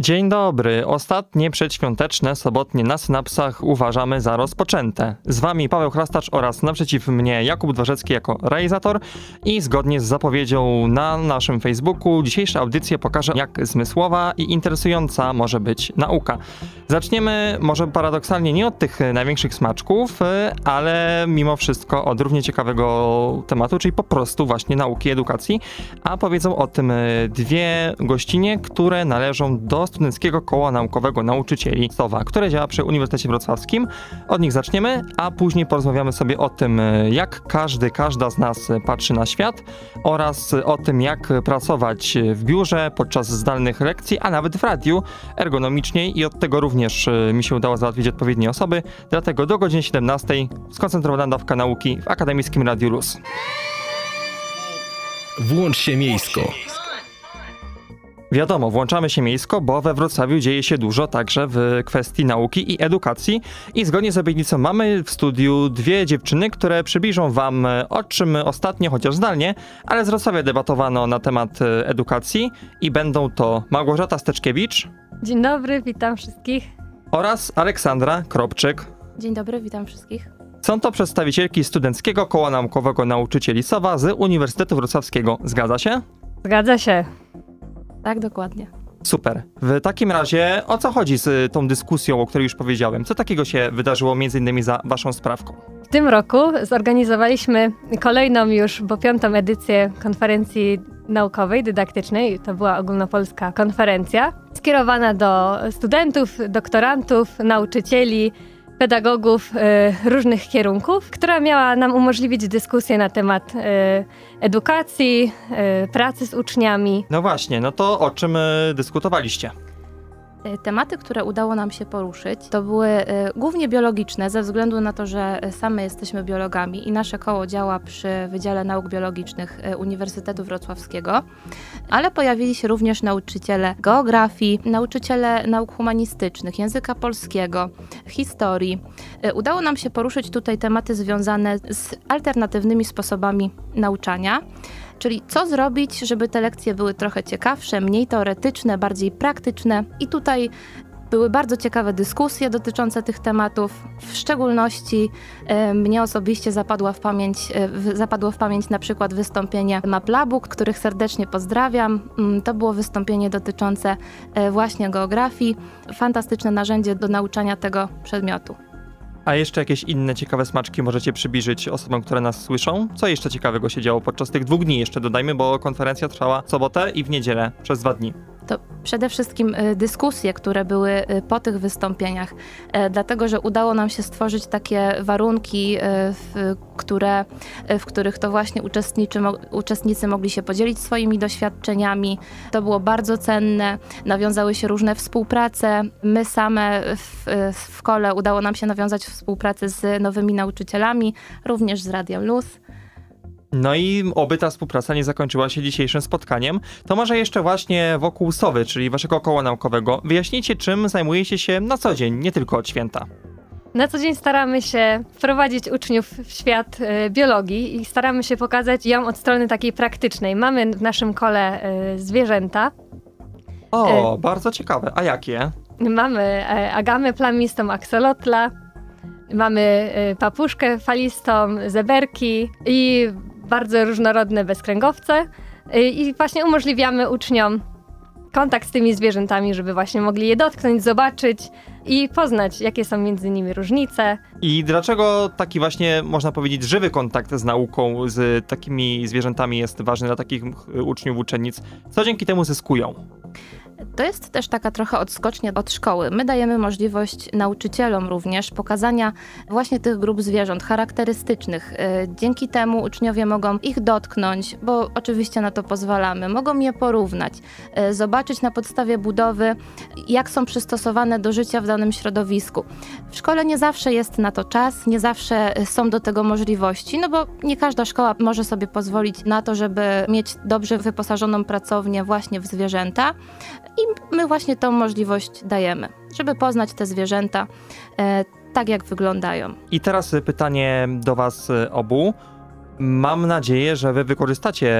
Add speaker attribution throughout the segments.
Speaker 1: Dzień dobry. Ostatnie przedświąteczne sobotnie na synapsach uważamy za rozpoczęte. Z wami Paweł Chrastacz oraz naprzeciw mnie Jakub Dworzecki jako realizator i zgodnie z zapowiedzią na naszym Facebooku dzisiejsza audycja pokaże jak zmysłowa i interesująca może być nauka. Zaczniemy może paradoksalnie nie od tych największych smaczków, ale mimo wszystko od równie ciekawego tematu, czyli po prostu właśnie nauki, edukacji, a powiedzą o tym dwie gościnie, które należą do Studenckiego Koła Naukowego Nauczycieli SOWA, które działa przy Uniwersytecie Wrocławskim. Od nich zaczniemy, a później porozmawiamy sobie o tym, jak każdy, każda z nas patrzy na świat oraz o tym, jak pracować w biurze podczas zdalnych lekcji, a nawet w radiu ergonomicznie i od tego również mi się udało załatwić odpowiednie osoby. Dlatego do godziny 17 skoncentrowana dawka nauki w Akademickim Radiu Luz.
Speaker 2: Włącz się miejsko.
Speaker 1: Wiadomo, włączamy się miejsko, bo we Wrocławiu dzieje się dużo także w kwestii nauki i edukacji. I zgodnie z obietnicą mamy w studiu dwie dziewczyny, które przybliżą wam o czym ostatnio, chociaż zdalnie, ale z Wrocławia debatowano na temat edukacji i będą to Małgorzata Steczkiewicz.
Speaker 3: Dzień dobry, witam wszystkich.
Speaker 1: Oraz Aleksandra Kropczyk.
Speaker 4: Dzień dobry, witam wszystkich.
Speaker 1: Są to przedstawicielki Studenckiego Koła Naukowego Nauczycieli SOWA z Uniwersytetu Wrocławskiego. Zgadza się?
Speaker 3: Zgadza się.
Speaker 4: Tak, dokładnie.
Speaker 1: Super. W takim razie o co chodzi z tą dyskusją, o której już powiedziałem? Co takiego się wydarzyło między innymi za waszą sprawką?
Speaker 3: W tym roku zorganizowaliśmy kolejną już, bo piątą edycję konferencji naukowej, dydaktycznej. To była ogólnopolska konferencja skierowana do studentów, doktorantów, nauczycieli, pedagogów y, różnych kierunków, która miała nam umożliwić dyskusję na temat y, edukacji, y, pracy z uczniami.
Speaker 1: No właśnie, no to o czym dyskutowaliście?
Speaker 4: Tematy, które udało nam się poruszyć, to były głównie biologiczne, ze względu na to, że same jesteśmy biologami i nasze koło działa przy Wydziale Nauk Biologicznych Uniwersytetu Wrocławskiego, ale pojawili się również nauczyciele geografii, nauczyciele nauk humanistycznych, języka polskiego, historii. Udało nam się poruszyć tutaj tematy związane z alternatywnymi sposobami nauczania. Czyli co zrobić, żeby te lekcje były trochę ciekawsze, mniej teoretyczne, bardziej praktyczne. I tutaj były bardzo ciekawe dyskusje dotyczące tych tematów. W szczególności e, mnie osobiście zapadła w pamięć, e, zapadło w pamięć na przykład wystąpienie MapLabu, których serdecznie pozdrawiam. Mm, to było wystąpienie dotyczące e, właśnie geografii. Fantastyczne narzędzie do nauczania tego przedmiotu.
Speaker 1: A jeszcze jakieś inne ciekawe smaczki możecie przybliżyć osobom, które nas słyszą? Co jeszcze ciekawego się działo podczas tych dwóch dni jeszcze dodajmy, bo konferencja trwała sobotę i w niedzielę przez dwa dni.
Speaker 4: To przede wszystkim y, dyskusje, które były y, po tych wystąpieniach, y, dlatego że udało nam się stworzyć takie warunki, w, które, w których to właśnie uczestnicy mogli się podzielić swoimi doświadczeniami. To było bardzo cenne, nawiązały się różne współprace. My same w, w kole udało nam się nawiązać współpracę z nowymi nauczycielami, również z Radiem Luz.
Speaker 1: No i oby ta współpraca nie zakończyła się dzisiejszym spotkaniem. To może jeszcze właśnie wokół SOWY, czyli waszego koła naukowego, wyjaśnijcie czym zajmujecie się na co dzień, nie tylko od święta.
Speaker 3: Na co dzień staramy się wprowadzić uczniów w świat y, biologii i staramy się pokazać ją od strony takiej praktycznej. Mamy w naszym kole y, zwierzęta.
Speaker 1: O, y, bardzo ciekawe. A jakie?
Speaker 3: Mamy agamę plamistą axolotla, mamy papuszkę falistą, zeberki i bardzo różnorodne bezkręgowce y, i właśnie umożliwiamy uczniom kontakt z tymi zwierzętami, żeby właśnie mogli je dotknąć, zobaczyć i poznać, jakie są między nimi różnice.
Speaker 1: I dlaczego taki właśnie, można powiedzieć, żywy kontakt z nauką, z takimi zwierzętami jest ważny dla takich uczniów, uczennic? Co dzięki temu zyskują?
Speaker 4: To jest też taka trochę odskocznia od szkoły. My dajemy możliwość nauczycielom również pokazania właśnie tych grup zwierząt charakterystycznych. Y, Dzięki temu uczniowie mogą ich dotknąć, bo oczywiście na to pozwalamy, mogą je porównać, y, zobaczyć na podstawie budowy, jak są przystosowane do życia w danym środowisku. W szkole nie zawsze jest na to czas, nie zawsze są do tego możliwości, no bo nie każda szkoła może sobie pozwolić na to, żeby mieć dobrze wyposażoną pracownię właśnie w zwierzęta. I my właśnie tą możliwość dajemy, żeby poznać te zwierzęta e, tak, jak wyglądają.
Speaker 1: I teraz pytanie do Was y, obu. Mam nadzieję, że Wy wykorzystacie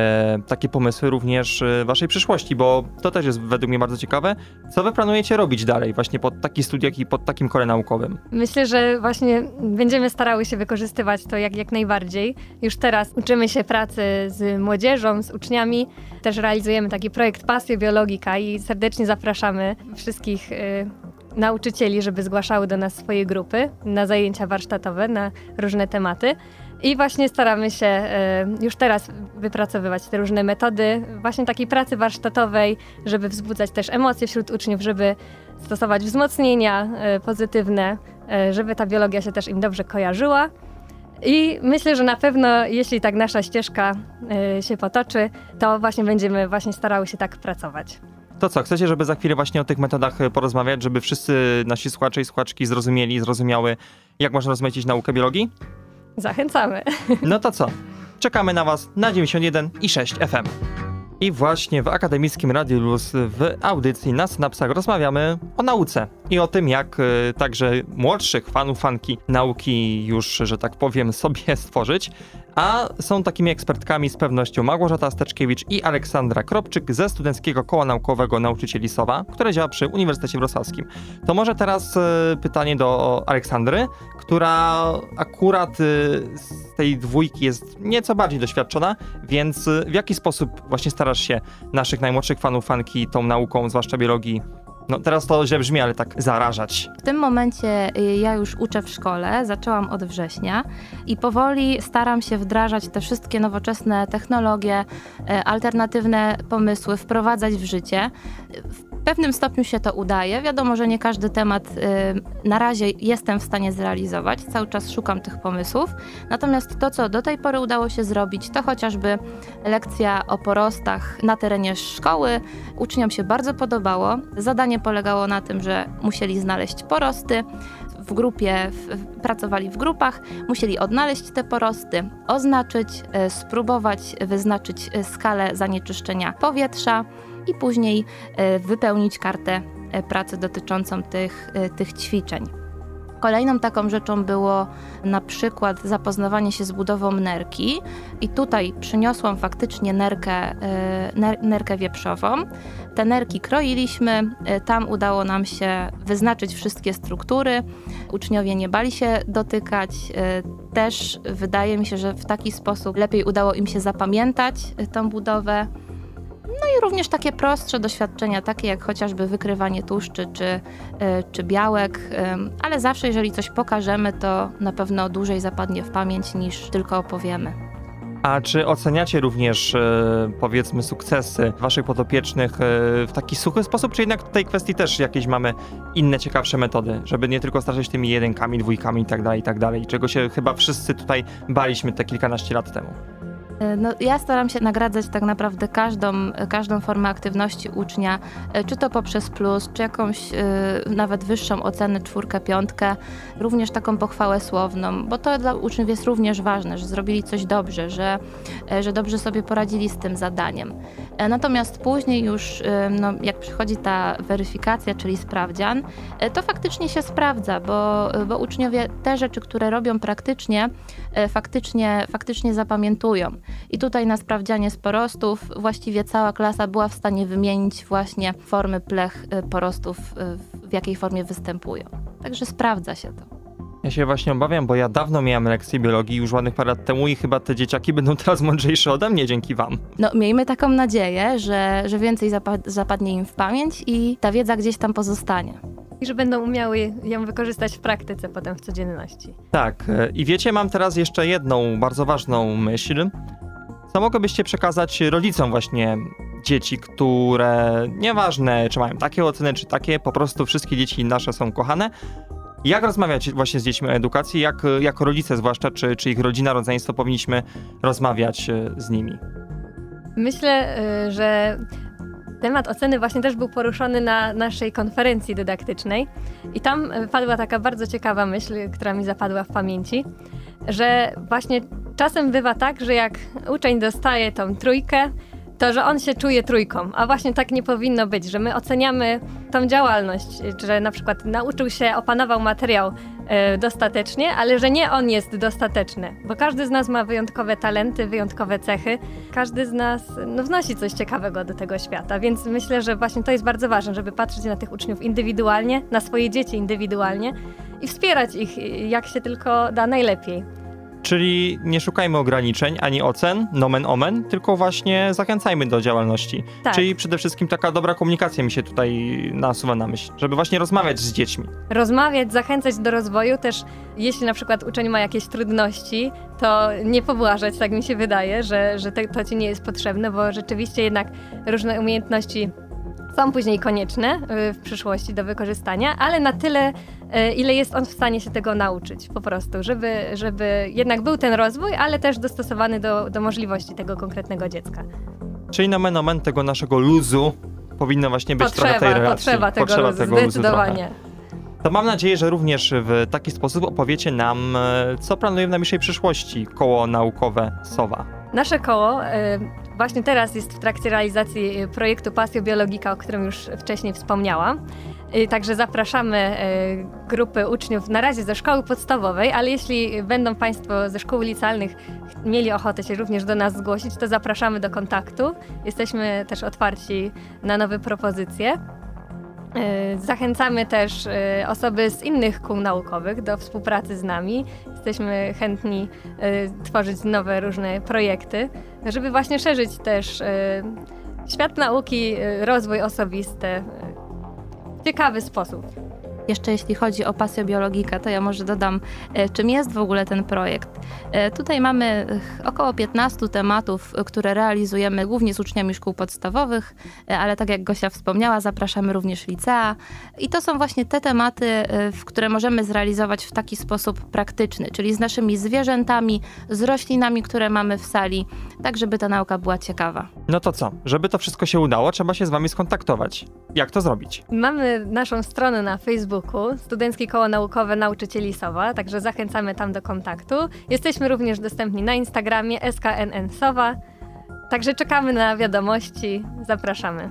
Speaker 1: takie pomysły również y, w Waszej przyszłości, bo to też jest według mnie bardzo ciekawe. Co Wy planujecie robić dalej, właśnie pod takich studiach i pod takim kole naukowym?
Speaker 3: Myślę, że właśnie będziemy starały się wykorzystywać to jak, jak najbardziej. Już teraz uczymy się pracy z młodzieżą, z uczniami. Też realizujemy taki projekt Pasjo Biologika i serdecznie zapraszamy wszystkich y, nauczycieli, żeby zgłaszały do nas swoje grupy na zajęcia warsztatowe, na różne tematy. I właśnie staramy się y, już teraz wypracowywać te różne metody właśnie takiej pracy warsztatowej, żeby wzbudzać też emocje wśród uczniów, żeby stosować wzmocnienia y, pozytywne, y, żeby ta biologia się też im dobrze kojarzyła. I myślę, że na pewno, jeśli tak nasza ścieżka się potoczy, to właśnie będziemy właśnie starały się tak pracować.
Speaker 1: To co, chcecie, żeby za chwilę właśnie o tych metodach porozmawiać, żeby wszyscy nasi słuchacze i słuchaczki zrozumieli, zrozumiały, jak można rozmaicić naukę biologii?
Speaker 3: Zachęcamy.
Speaker 1: No to co? Czekamy na Was na 91 i 6 FM. I właśnie w Akademickim Radiu Luz w audycji na Synapsach rozmawiamy o nauce i o tym, jak y, także młodszych fanów, fanki nauki już, że tak powiem, sobie stworzyć. A są takimi ekspertkami z pewnością Małgorzata Steczkiewicz i Aleksandra Kropczyk ze Studenckiego Koła Naukowego Nauczycieli SOWA, które działa przy Uniwersytecie Wrocławskim. To może teraz y, pytanie do Aleksandry, która akurat y, z tej dwójki jest nieco bardziej doświadczona, więc y, w jaki sposób właśnie starasz się naszych najmłodszych fanów, fanki tą nauką, zwłaszcza biologii, no teraz to źle brzmi, ale tak zarażać.
Speaker 4: W tym momencie y, ja już uczę w szkole, zaczęłam od września i powoli staram się wdrażać te wszystkie nowoczesne technologie, y, alternatywne pomysły, wprowadzać w życie. W pewnym stopniu się to udaje. Wiadomo, że nie każdy temat y, na razie jestem w stanie zrealizować. Cały czas szukam tych pomysłów. Natomiast to, co do tej pory udało się zrobić, to chociażby lekcja o porostach na terenie szkoły. Uczniom się bardzo podobało. Zadanie polegało na tym, że musieli znaleźć porosty. W grupie, w, pracowali w grupach, musieli odnaleźć te porosty, oznaczyć, y, spróbować wyznaczyć y, skalę zanieczyszczenia powietrza i później y, wypełnić kartę y, pracy dotyczącą tych, y, tych ćwiczeń. Kolejną taką rzeczą było na przykład zapoznawanie się z budową nerki i tutaj przyniosłam faktycznie nerkę, ner, nerkę wieprzową. Te nerki kroiliśmy, tam udało nam się wyznaczyć wszystkie struktury. Uczniowie nie bali się dotykać. Też wydaje mi się, że w taki sposób lepiej udało im się zapamiętać tą budowę. No i również takie prostsze doświadczenia, takie jak chociażby wykrywanie tłuszczy czy, y, czy białek, ale zawsze jeżeli coś pokażemy, to na pewno dłużej zapadnie w pamięć niż tylko opowiemy.
Speaker 1: A czy oceniacie również, e, powiedzmy, sukcesy waszych podopiecznych e, w taki suchy sposób, czy jednak w tej kwestii też jakieś mamy inne, ciekawsze metody, żeby nie tylko się tymi jedynkami, dwójkami i tak dalej, i tak czego się chyba wszyscy tutaj baliśmy te kilkanaście lat temu?
Speaker 4: Y, No, ja staram się nagradzać tak naprawdę każdą, każdą formę aktywności ucznia, y, czy to poprzez plus, czy jakąś y, nawet wyższą ocenę, czwórkę, piątkę, również taką pochwałę słowną, bo to dla uczniów jest również ważne, że zrobili coś dobrze, że, że dobrze sobie poradzili z tym zadaniem. Natomiast później już, no, jak przychodzi ta weryfikacja, czyli sprawdzian, to faktycznie się sprawdza, bo, bo uczniowie te rzeczy, które robią praktycznie, faktycznie, faktycznie zapamiętują. I tutaj na sprawdzianie z porostów właściwie cała klasa była w stanie wymienić właśnie formy plech y, porostów, y, w jakiej formie występują. Także sprawdza się to.
Speaker 1: Ja się właśnie obawiam, bo ja dawno miałem lekcję biologii już ładnych parę lat temu i chyba te dzieciaki będą teraz mądrzejsze ode mnie dzięki wam.
Speaker 4: No, miejmy taką nadzieję, że, że więcej zapa- zapadnie im w pamięć i ta wiedza gdzieś tam pozostanie.
Speaker 3: I że będą umiały ją wykorzystać w praktyce potem w codzienności.
Speaker 1: Tak, e, i wiecie, mam teraz jeszcze jedną bardzo ważną myśl. Co mogłybyście przekazać rodzicom właśnie dzieci, które nieważne, czy mają takie oceny, czy takie, po prostu wszystkie dzieci nasze są kochane. Jak rozmawiać właśnie z dziećmi o edukacji? Jak jako rodzice zwłaszcza, czy, czy ich rodzina, rodzeństwo powinniśmy rozmawiać e, z nimi?
Speaker 3: Myślę, y, że temat oceny właśnie też był poruszony na naszej konferencji dydaktycznej i tam y, padła taka bardzo ciekawa myśl, która mi zapadła w pamięci, że właśnie czasem bywa tak, że jak uczeń dostaje tą trójkę, to że on się czuje trójką, a właśnie tak nie powinno być, że my oceniamy tą działalność, że na przykład nauczył się, opanował materiał e, dostatecznie, ale że nie on jest dostateczny, bo każdy z nas ma wyjątkowe talenty, wyjątkowe cechy, każdy z nas no, wnosi coś ciekawego do tego świata, więc myślę, że właśnie to jest bardzo ważne, żeby patrzeć na tych uczniów indywidualnie, na swoje dzieci indywidualnie i wspierać ich jak się tylko da najlepiej.
Speaker 1: Czyli nie szukajmy ograniczeń ani ocen, nomen omen, tylko właśnie zachęcajmy do działalności.
Speaker 3: Tak.
Speaker 1: Czyli przede wszystkim taka dobra komunikacja mi się tutaj nasuwa na myśl, żeby właśnie rozmawiać z dziećmi.
Speaker 3: rozmawiać, zachęcać do rozwoju. Też jeśli na przykład uczeń ma jakieś trudności, to nie pobłażać, tak mi się wydaje, że, że te, to ci nie jest potrzebne, bo rzeczywiście jednak różne umiejętności są później konieczne y, w przyszłości do wykorzystania, ale na tyle, y, ile jest on w stanie się tego nauczyć po prostu, żeby, żeby jednak był ten rozwój, ale też dostosowany do, do możliwości tego konkretnego dziecka.
Speaker 1: Czyli nomen omen tego naszego luzu powinno właśnie być trochę tej
Speaker 3: Potrzeba,
Speaker 1: relacji.
Speaker 3: potrzeba tego,
Speaker 1: Potrzeba
Speaker 3: luzu,
Speaker 1: tego
Speaker 3: zdecydowanie.
Speaker 1: To mam nadzieję, że również w taki sposób opowiecie nam, e, co planujemy w najbliższej przyszłości koło naukowe SOWA.
Speaker 3: Nasze koło y, właśnie teraz jest w trakcie realizacji y, projektu Pasjo Biologika, o którym już wcześniej wspomniałam. Y, Także zapraszamy grupy uczniów na razie ze szkoły podstawowej, ale jeśli będą Państwo ze szkół licealnych mieli ochotę się również do nas zgłosić, to zapraszamy do kontaktu. Jesteśmy też otwarci na nowe propozycje. Y, Zachęcamy też y, osoby z innych kół naukowych do współpracy z nami. Jesteśmy chętni y, tworzyć nowe różne projekty, żeby właśnie szerzyć też świat nauki, rozwój osobisty w ciekawy sposób.
Speaker 4: Jeszcze jeśli chodzi o pasję biologika, to ja może dodam, e, czym jest w ogóle ten projekt. E, Tutaj mamy e, około 15 tematów, które realizujemy głównie z uczniami szkół podstawowych, ale tak jak Gosia wspomniała, zapraszamy również licea. I to są właśnie te tematy, w które możemy zrealizować w taki sposób praktyczny, czyli z naszymi zwierzętami, z roślinami, które mamy w sali, tak żeby ta nauka była ciekawa.
Speaker 1: No to co? Żeby to wszystko się udało, trzeba się z wami skontaktować. Jak to zrobić?
Speaker 3: Mamy naszą stronę na Facebooku, Studenckie Koło Naukowe Nauczycieli Sowa, także zachęcamy tam do kontaktu. Jesteśmy również dostępni na Instagramie SKNN Sowa, także czekamy na wiadomości, zapraszamy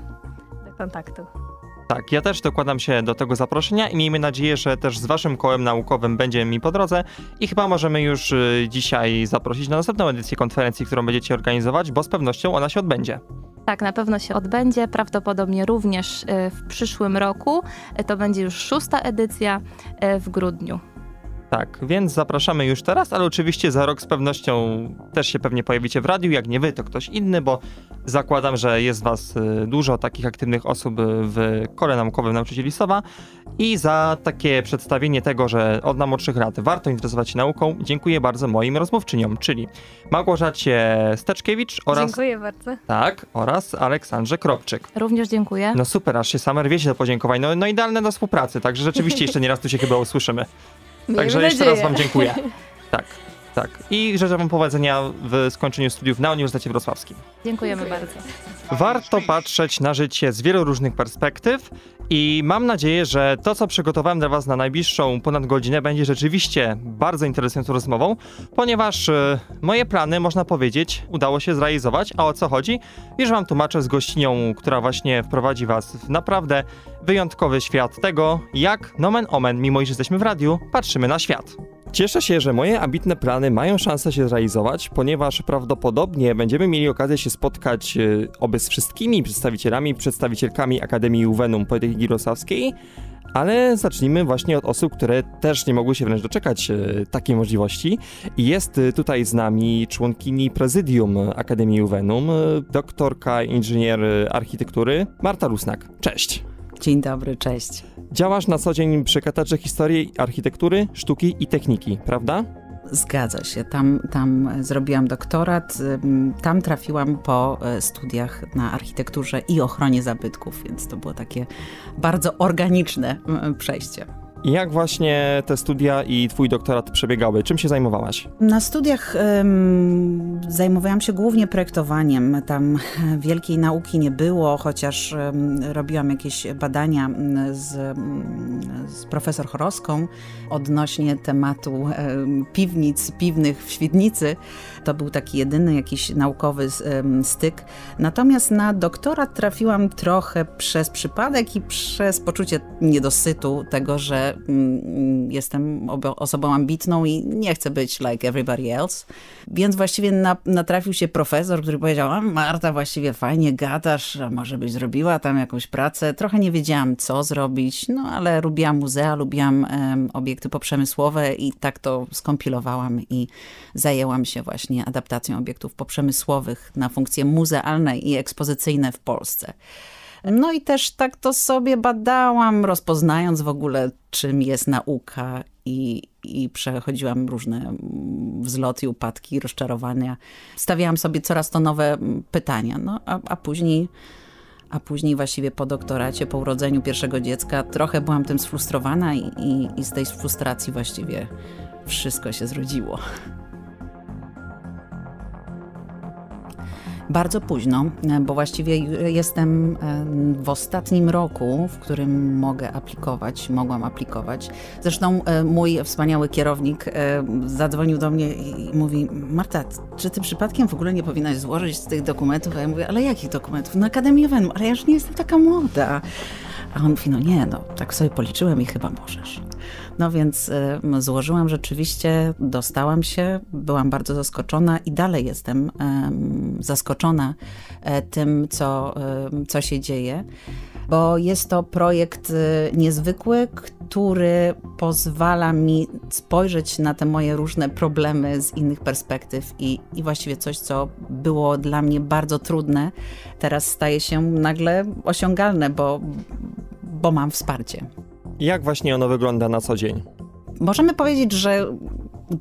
Speaker 3: do kontaktu.
Speaker 1: Tak, ja też dokładam się do tego zaproszenia i miejmy nadzieję, że też z waszym kołem naukowym będzie mi po drodze i chyba możemy już y, dzisiaj zaprosić na następną edycję konferencji, którą będziecie organizować, bo z pewnością ona się odbędzie.
Speaker 4: Tak, na pewno się odbędzie, prawdopodobnie również e, w przyszłym roku. To będzie już szósta edycja e, w grudniu.
Speaker 1: Tak, więc zapraszamy już teraz, ale oczywiście za rok z pewnością też się pewnie pojawicie w radiu, jak nie wy, to ktoś inny, bo zakładam, że jest was y, dużo takich aktywnych osób y, w kole naukowym nauczycieli SOWA i za takie przedstawienie tego, że od najmłodszych lat warto interesować się nauką, dziękuję bardzo moim rozmówczyniom, czyli Małgorzacie Steczkiewicz oraz
Speaker 3: Dziękuję bardzo.
Speaker 1: tak, oraz Aleksandrze Kropczyk.
Speaker 4: Również dziękuję.
Speaker 1: No super, aż się same rwiecie do podziękowań. No, no idealne do współpracy, także rzeczywiście jeszcze nie raz tu się chyba usłyszymy. Także
Speaker 3: Miejmy
Speaker 1: jeszcze raz
Speaker 3: nadzieję.
Speaker 1: Wam dziękuję. Tak, tak. I życzę Wam powodzenia w skończeniu studiów na Uniwersytecie Wrocławskim.
Speaker 4: Dziękujemy bardzo.
Speaker 1: Warto patrzeć na życie z wielu różnych perspektyw i mam nadzieję, że to, co przygotowałem dla Was na najbliższą ponad godzinę, będzie rzeczywiście bardzo interesującą rozmową, ponieważ e, moje plany, można powiedzieć, udało się zrealizować. A o co chodzi? Już Wam tłumaczę z gościnią, która właśnie wprowadzi Was w naprawdę wyjątkowy świat tego, jak nomen omen, mimo iż jesteśmy w radiu, patrzymy na świat. Cieszę się, że moje ambitne plany mają szansę się zrealizować, ponieważ prawdopodobnie będziemy mieli okazję się spotkać e, oby z wszystkimi przedstawicielami, przedstawicielkami Akademii Uwenum Politechniki Wrocławskiej, ale zacznijmy właśnie od osób, które też nie mogły się wręcz doczekać e, takiej możliwości. Jest e, tutaj z nami członkini prezydium Akademii Uwenum, e, doktorka inżynier architektury Marta Rusnak. Cześć!
Speaker 5: Dzień dobry, cześć.
Speaker 1: Działasz na co dzień przy katedrze historii, architektury, sztuki i techniki, prawda?
Speaker 5: Zgadza się. Tam, tam zrobiłam doktorat. Tam trafiłam po e, studiach na architekturze i ochronie zabytków, więc to było takie bardzo organiczne przejście.
Speaker 1: Jak właśnie te studia i twój doktorat przebiegały? Czym się zajmowałaś?
Speaker 5: Na studiach zajmowałam się głównie projektowaniem. Tam wielkiej nauki nie było, chociaż robiłam jakieś badania m, z, m, z profesor Choroską odnośnie tematu em, piwnic piwnych w Świdnicy. To był taki jedyny jakiś naukowy styk. Natomiast na doktorat trafiłam trochę przez przypadek i przez poczucie niedosytu tego, że mm, jestem osobą ambitną i nie chcę być like everybody else. Więc właściwie na, natrafił się profesor, który powiedział, a Marta, właściwie fajnie gadasz, a może byś zrobiła tam jakąś pracę. Trochę nie wiedziałam, co zrobić, no ale lubiłam muzea, lubiłam em, obiekty poprzemysłowe i tak to skompilowałam i zajęłam się właśnie adaptacją obiektów poprzemysłowych na funkcje muzealne i ekspozycyjne w Polsce. No i też tak to sobie badałam, rozpoznając w ogóle, czym jest nauka i, i przechodziłam różne mm, wzloty, upadki, rozczarowania. Stawiałam sobie coraz to nowe mm, pytania, no a, a później... A później właściwie po doktoracie, po urodzeniu pierwszego dziecka, trochę byłam tym sfrustrowana i, i, i z tej frustracji właściwie wszystko się zrodziło. Bardzo późno, e, bo właściwie jestem e, w ostatnim roku, w którym mogę aplikować, mogłam aplikować. Zresztą e, mój wspaniały kierownik zadzwonił do mnie i mówi: Marta, czy ty przypadkiem w ogóle nie powinnaś złożyć z tych dokumentów? A ja mówię: Ale jakich dokumentów? Na Akademię Wen, ale ja już nie jestem taka młoda. A on mówi: No nie, no, tak sobie policzyłem i chyba możesz. No więc y, złożyłam rzeczywiście, dostałam się, byłam bardzo zaskoczona i dalej jestem em, zaskoczona e, tym, co, co się dzieje. Bo jest to projekt y, niezwykły, który pozwala mi spojrzeć na te moje różne problemy z innych perspektyw i, i właściwie coś, co było dla mnie bardzo trudne, teraz staje się nagle osiągalne, bo, bo mam wsparcie.
Speaker 1: Jak właśnie ono wygląda na co dzień?
Speaker 5: Możemy powiedzieć, że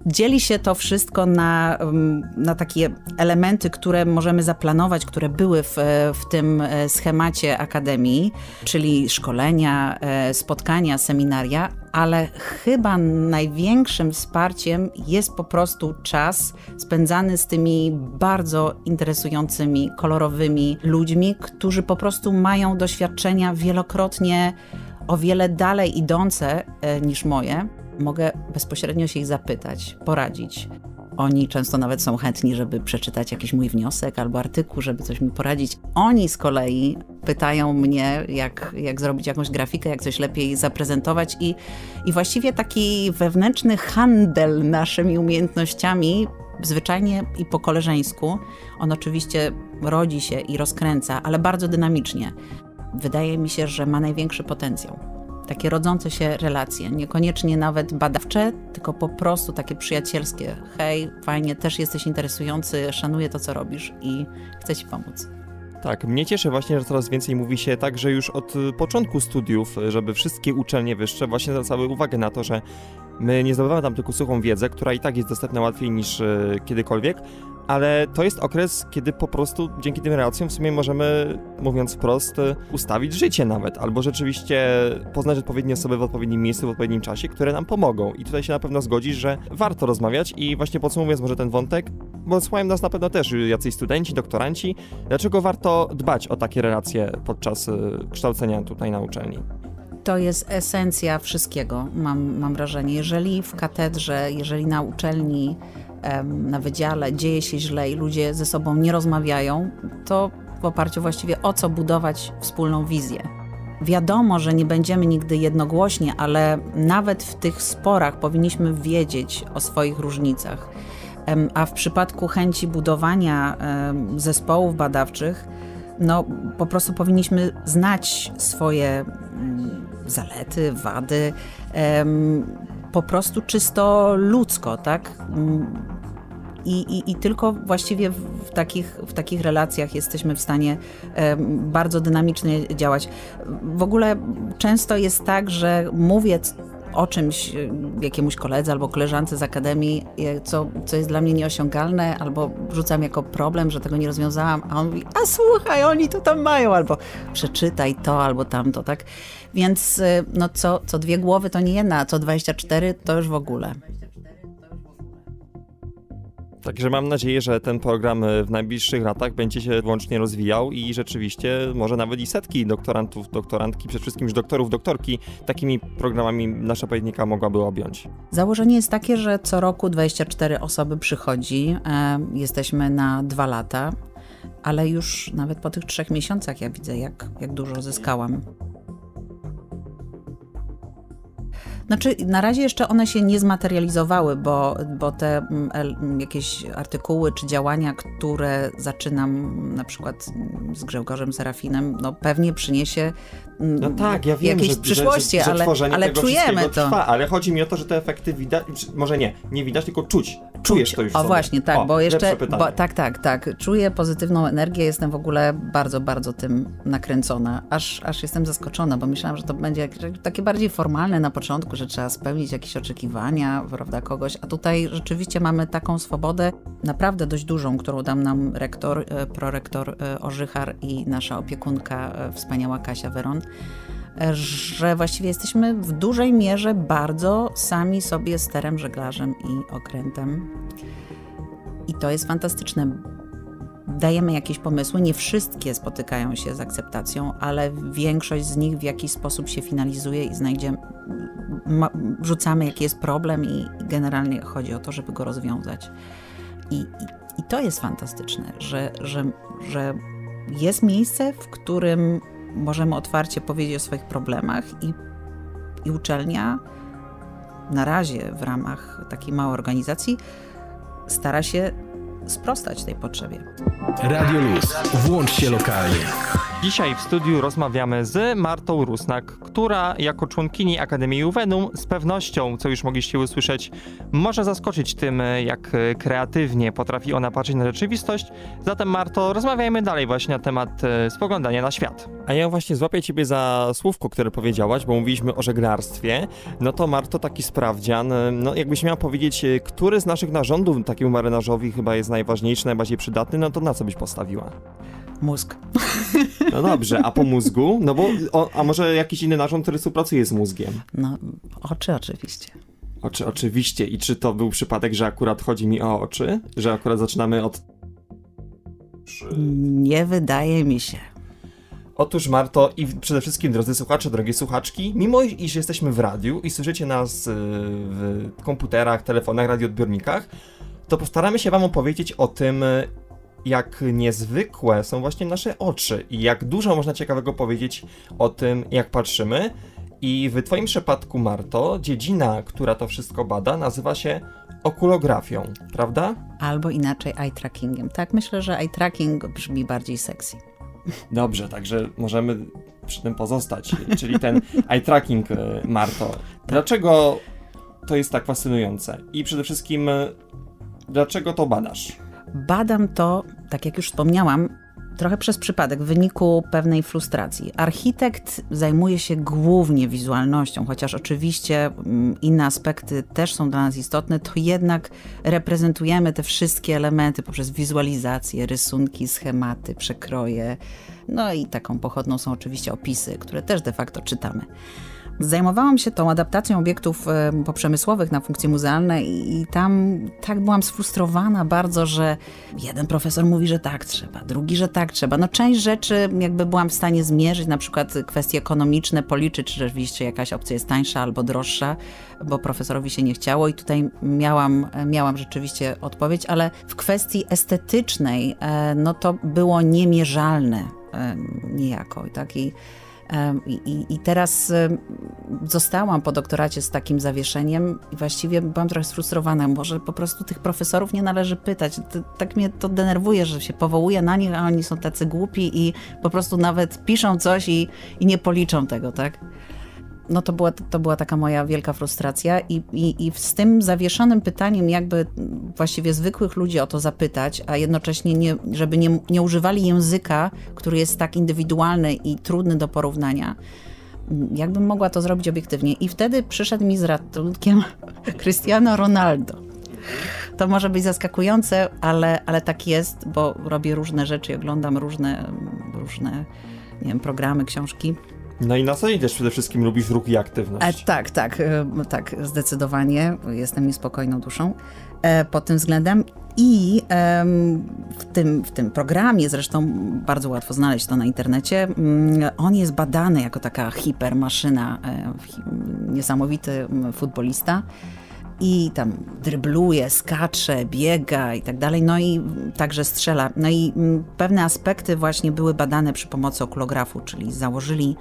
Speaker 5: dzieli się to wszystko na, na takie elementy, które możemy zaplanować, które były w, w tym e, schemacie akademii, czyli szkolenia, e, spotkania, seminaria, ale chyba największym wsparciem jest po prostu czas spędzany z tymi bardzo interesującymi, kolorowymi ludźmi, którzy po prostu mają doświadczenia wielokrotnie o wiele dalej idące e, niż moje. Mogę bezpośrednio się ich zapytać, poradzić. Oni często nawet są chętni, żeby przeczytać jakiś mój wniosek albo artykuł, żeby coś mi poradzić. Oni z kolei pytają mnie, jak, jak zrobić jakąś grafikę, jak coś lepiej zaprezentować i, i właściwie taki wewnętrzny handel naszymi umiejętnościami, zwyczajnie i po koleżeńsku, on oczywiście rodzi się i rozkręca, ale bardzo dynamicznie. Wydaje mi się, że ma największy potencjał takie rodzące się relacje, niekoniecznie nawet badawcze, tylko po prostu takie przyjacielskie. Hej, fajnie, też jesteś interesujący, szanuję to, co robisz i chcę ci pomóc.
Speaker 1: Tak, mnie cieszy właśnie, że coraz więcej mówi się tak, że już od y, początku studiów, żeby wszystkie uczelnie wyższe właśnie zwracały uwagę na to, że my nie zdobywamy tam tylko suchą wiedzę, która i tak jest dostępna łatwiej niż y, kiedykolwiek, ale to jest okres, kiedy po prostu dzięki tym relacjom w sumie możemy, mówiąc wprost, ustawić życie nawet, albo rzeczywiście poznać odpowiednie osoby w odpowiednim miejscu, w odpowiednim czasie, które nam pomogą. I tutaj się na pewno zgodzisz, że warto rozmawiać i właśnie podsumowując może ten wątek, bo słuchają nas na pewno też jacyś studenci, doktoranci, dlaczego warto dbać o takie relacje podczas y, kształcenia tutaj na uczelni?
Speaker 5: To jest esencja wszystkiego, mam, mam wrażenie. Jeżeli w katedrze, jeżeli na uczelni, na wydziale dzieje się źle i ludzie ze sobą nie rozmawiają, to w oparciu właściwie o co budować wspólną wizję. Wiadomo, że nie będziemy nigdy jednogłośnie, ale nawet w tych sporach powinniśmy wiedzieć o swoich różnicach. A w przypadku chęci budowania zespołów badawczych, no po prostu powinniśmy znać swoje mm, zalety, wady, po prostu czysto ludzko, tak? Mm, I, i, I tylko właściwie w, takich, w takich relacjach jesteśmy w stanie bardzo dynamicznie działać. W ogóle często jest tak, że mówię o czymś y, jakiemuś koledze albo koleżance z akademii, co, co jest dla mnie nieosiągalne, albo rzucam jako problem, że tego nie rozwiązałam, a on mówi, a słuchaj, oni to tam mają, albo przeczytaj to, albo tamto, tak? Więc y, no co, co dwie głowy to nie jedna, a co 24 to już w ogóle.
Speaker 1: Także mam nadzieję, że ten program e, w najbliższych latach będzie się wyłącznie rozwijał i rzeczywiście może nawet i setki doktorantów, doktorantki, przede wszystkim już doktorów, doktorki takimi programami nasza pojedynka mogłaby objąć.
Speaker 5: Założenie jest takie, że co roku 24 osoby przychodzi. E, jesteśmy na dwa lata, ale już nawet po tych trzech miesiącach ja widzę, jak, jak dużo zyskałam. Znaczy, na razie jeszcze one się nie zmaterializowały, bo, bo te mm, el- jakieś artykuły czy działania, które zaczynam na przykład mm, z Grzegorzem Serafinem, no pewnie przyniesie mm,
Speaker 1: No tak, ja wiem,
Speaker 5: jakieś
Speaker 1: że,
Speaker 5: przyszłości,
Speaker 1: że, że,
Speaker 5: ale,
Speaker 1: tworzenie
Speaker 5: ale
Speaker 1: tego
Speaker 5: czujemy to.
Speaker 1: Trwa, ale chodzi mi o to, że te efekty widać, może nie, nie widać, tylko czuć. Czujesz to już w
Speaker 5: O
Speaker 1: sobie.
Speaker 5: właśnie, tak,
Speaker 1: o,
Speaker 5: bo jeszcze, bo, tak, tak, tak, czuję pozytywną energię, jestem w ogóle bardzo, bardzo tym nakręcona, aż, aż jestem zaskoczona, bo myślałam, że to będzie takie bardziej formalne na początku, że trzeba spełnić jakieś oczekiwania, prawda, kogoś, a tutaj rzeczywiście mamy taką swobodę, naprawdę dość dużą, którą dam nam rektor, e, prorektor e, Orzychar i nasza opiekunka, e, wspaniała Kasia Weron, że właściwie jesteśmy w dużej mierze bardzo sami sobie sterem, żeglarzem i okrętem. I to jest fantastyczne. Dajemy jakieś pomysły, nie wszystkie spotykają się z akceptacją, ale większość z nich w jakiś sposób się finalizuje i znajdzie, ma, rzucamy jaki jest problem i generalnie chodzi o to, żeby go rozwiązać. I, i, i to jest fantastyczne, że, że, że jest miejsce, w którym możemy otwarcie powiedzieć o swoich problemach i, i uczelnia na razie w ramach takiej małej organizacji stara się sprostać tej potrzebie.
Speaker 2: Radio Luz. Włącz się lokalnie.
Speaker 1: Dzisiaj w studiu rozmawiamy z Martą Rusnak, która jako członkini Akademii Juvenum z pewnością, co już mogliście usłyszeć, może zaskoczyć tym, jak kreatywnie potrafi ona patrzeć na rzeczywistość. Zatem Marto, rozmawiajmy dalej właśnie na temat e, spoglądania na świat. A ja właśnie złapię ciebie za słówko, które powiedziałaś, bo mówiliśmy o żeglarstwie. No to Marto, taki sprawdzian, no jakbyś miała powiedzieć, e, który z naszych narządów takiemu marynarzowi chyba jest najważniejszy, najbardziej przydatny, no to na co byś postawiła?
Speaker 5: Mózg.
Speaker 1: No dobrze, a po mózgu? No bo, o, a może jakiś inny narząd, który współpracuje z mózgiem?
Speaker 5: No, oczy oczywiście.
Speaker 1: Oczy, oczywiście. I czy to był przypadek, że akurat chodzi mi o oczy? Że akurat zaczynamy od...
Speaker 5: Nie wydaje mi się.
Speaker 1: Otóż Marto i przede wszystkim drodzy słuchacze, drogie słuchaczki, mimo iż jesteśmy w radiu i słyszycie nas y, w komputerach, telefonach, radioodbiornikach, to postaramy się wam opowiedzieć o tym, jak niezwykłe są właśnie nasze oczy i jak dużo można ciekawego powiedzieć o tym, jak patrzymy. I w twoim przypadku, Marto, dziedzina, która to wszystko bada, nazywa się okulografią, prawda?
Speaker 5: Albo inaczej eye trackingiem. Tak, myślę, że eye tracking brzmi bardziej sexy.
Speaker 1: Dobrze, także możemy przy tym pozostać, czyli ten eye tracking, y, Marto. Dlaczego to jest tak fascynujące? I przede wszystkim, y, dlaczego to badasz?
Speaker 5: Badam to, tak jak już wspomniałam, trochę przez przypadek, w wyniku pewnej frustracji. Architekt zajmuje się głównie wizualnością, chociaż oczywiście mm, inne aspekty też są dla nas istotne, to jednak reprezentujemy te wszystkie elementy poprzez wizualizację, rysunki, schematy, przekroje. No i taką pochodną są oczywiście opisy, które też de facto czytamy. Zajmowałam się tą adaptacją obiektów e, poprzemysłowych na funkcje muzealne i, tam tak byłam sfrustrowana bardzo, że jeden profesor mówi, że tak trzeba, drugi, że tak trzeba. No część rzeczy jakby byłam w stanie zmierzyć, na przykład kwestie ekonomiczne, policzyć, czy rzeczywiście jakaś opcja jest tańsza albo droższa, bo profesorowi się nie chciało i tutaj miałam, miałam rzeczywiście odpowiedź, ale w kwestii estetycznej e, no to było niemierzalne e, niejako. Tak? I, I, i, teraz zostałam po doktoracie z takim zawieszeniem i właściwie byłam trochę sfrustrowana. Może po prostu tych profesorów nie należy pytać. Tak mnie to denerwuje, że się powołuje na nich, a oni są tacy głupi i po prostu nawet piszą coś i, i nie policzą tego, tak? No to była, to była taka moja wielka frustracja i, i, i z tym zawieszonym pytaniem jakby właściwie zwykłych ludzi o to zapytać, a jednocześnie nie, żeby nie, nie używali języka, który jest tak indywidualny i trudny do porównania, jakbym mogła to zrobić obiektywnie. I wtedy przyszedł mi z ratunkiem Cristiano Ronaldo. To może być zaskakujące, ale, ale tak jest, bo robię różne rzeczy oglądam różne, różne nie wiem, programy, książki.
Speaker 1: No i na co też przede wszystkim lubisz ruch i aktywność?
Speaker 5: E, tak, tak, e, tak, zdecydowanie. Jestem niespokojną duszą e, pod tym względem. I w, tym, w tym programie, zresztą bardzo łatwo znaleźć to na internecie, mm, on jest badany jako taka hipermaszyna, e, niesamowity mm, futbolista i tam drybluje, skacze, biega i tak dalej, no i także strzela. No i mm, pewne aspekty właśnie były badane przy pomocy okulografu, czyli założyli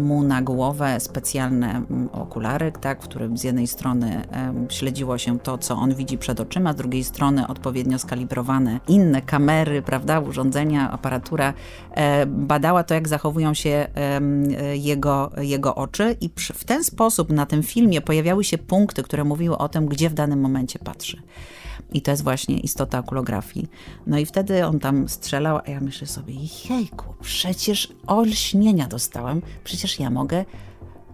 Speaker 5: mu na głowę specjalne mm, okulary, tak, w którym z jednej strony śledziło się to, co on widzi przed oczyma, z drugiej strony odpowiednio skalibrowane inne kamery, prawda, urządzenia, aparatura e, badała to, jak zachowują się jego, jego oczy i w ten sposób na tym filmie pojawiały się punkty, które mówiły o tym, gdzie w danym momencie patrzy. I to jest właśnie istota okulografii. No i wtedy on tam strzelał, a ja myślę sobie, jejku, przecież olśnienia dostałem, przecież ja mogę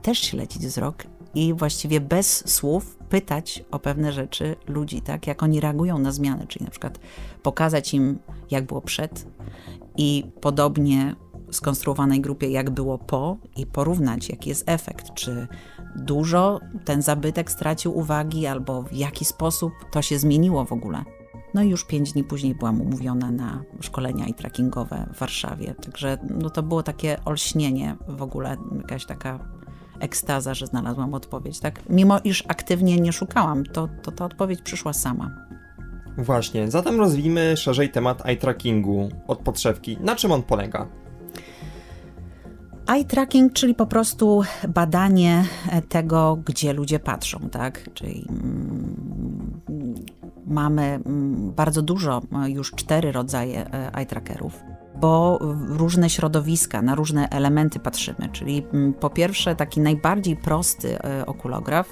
Speaker 5: też śledzić wzrok i właściwie bez słów pytać o pewne rzeczy ludzi, tak, jak oni reagują na zmiany, czyli na przykład pokazać im, jak było przed i podobnie skonstruowanej grupie, jak było po i porównać, jaki jest efekt, czy dużo ten zabytek stracił uwagi, albo w jaki sposób to się zmieniło w ogóle. No i już pięć dni później byłam umówiona na szkolenia i trackingowe w Warszawie. Także no to było takie olśnienie w ogóle, jakaś taka ekstaza, że znalazłam odpowiedź. Tak? Mimo iż aktywnie nie szukałam, to, to ta odpowiedź przyszła sama.
Speaker 1: Właśnie, zatem rozwijmy szerzej temat eye trackingu od podszewki. Na czym on polega?
Speaker 5: Eye tracking, czyli po prostu badanie tego, gdzie ludzie patrzą, tak? Czyli mm, mamy mm, bardzo dużo, już cztery rodzaje e, eye trackerów bo różne środowiska, na różne elementy patrzymy. Czyli mm, po pierwsze, taki najbardziej prosty e, okulograf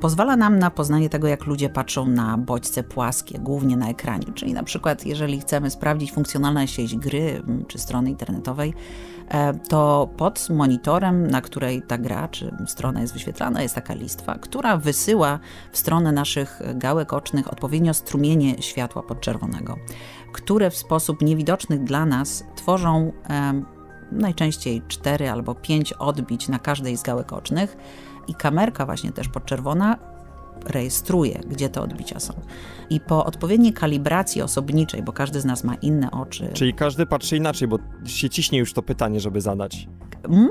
Speaker 5: pozwala nam na poznanie tego, jak ludzie patrzą na bodźce płaskie, głównie na ekranie. Czyli na przykład, jeżeli chcemy sprawdzić funkcjonalność jakiejś gry czy strony internetowej, E, to pod monitorem, na której ta gra czy strona jest wyświetlana, jest taka listwa, która wysyła w stronę naszych gałek ocznych odpowiednio strumienie światła podczerwonego, które w sposób niewidoczny dla nas tworzą e, najczęściej 4 albo 5 odbić na każdej z gałek ocznych i kamerka właśnie też podczerwona rejestruje, gdzie te odbicia są. I po odpowiedniej kalibracji osobniczej, bo każdy z nas ma inne oczy.
Speaker 1: Czyli każdy patrzy inaczej, bo się ciśnie już to pytanie, żeby zadać.
Speaker 5: Mm,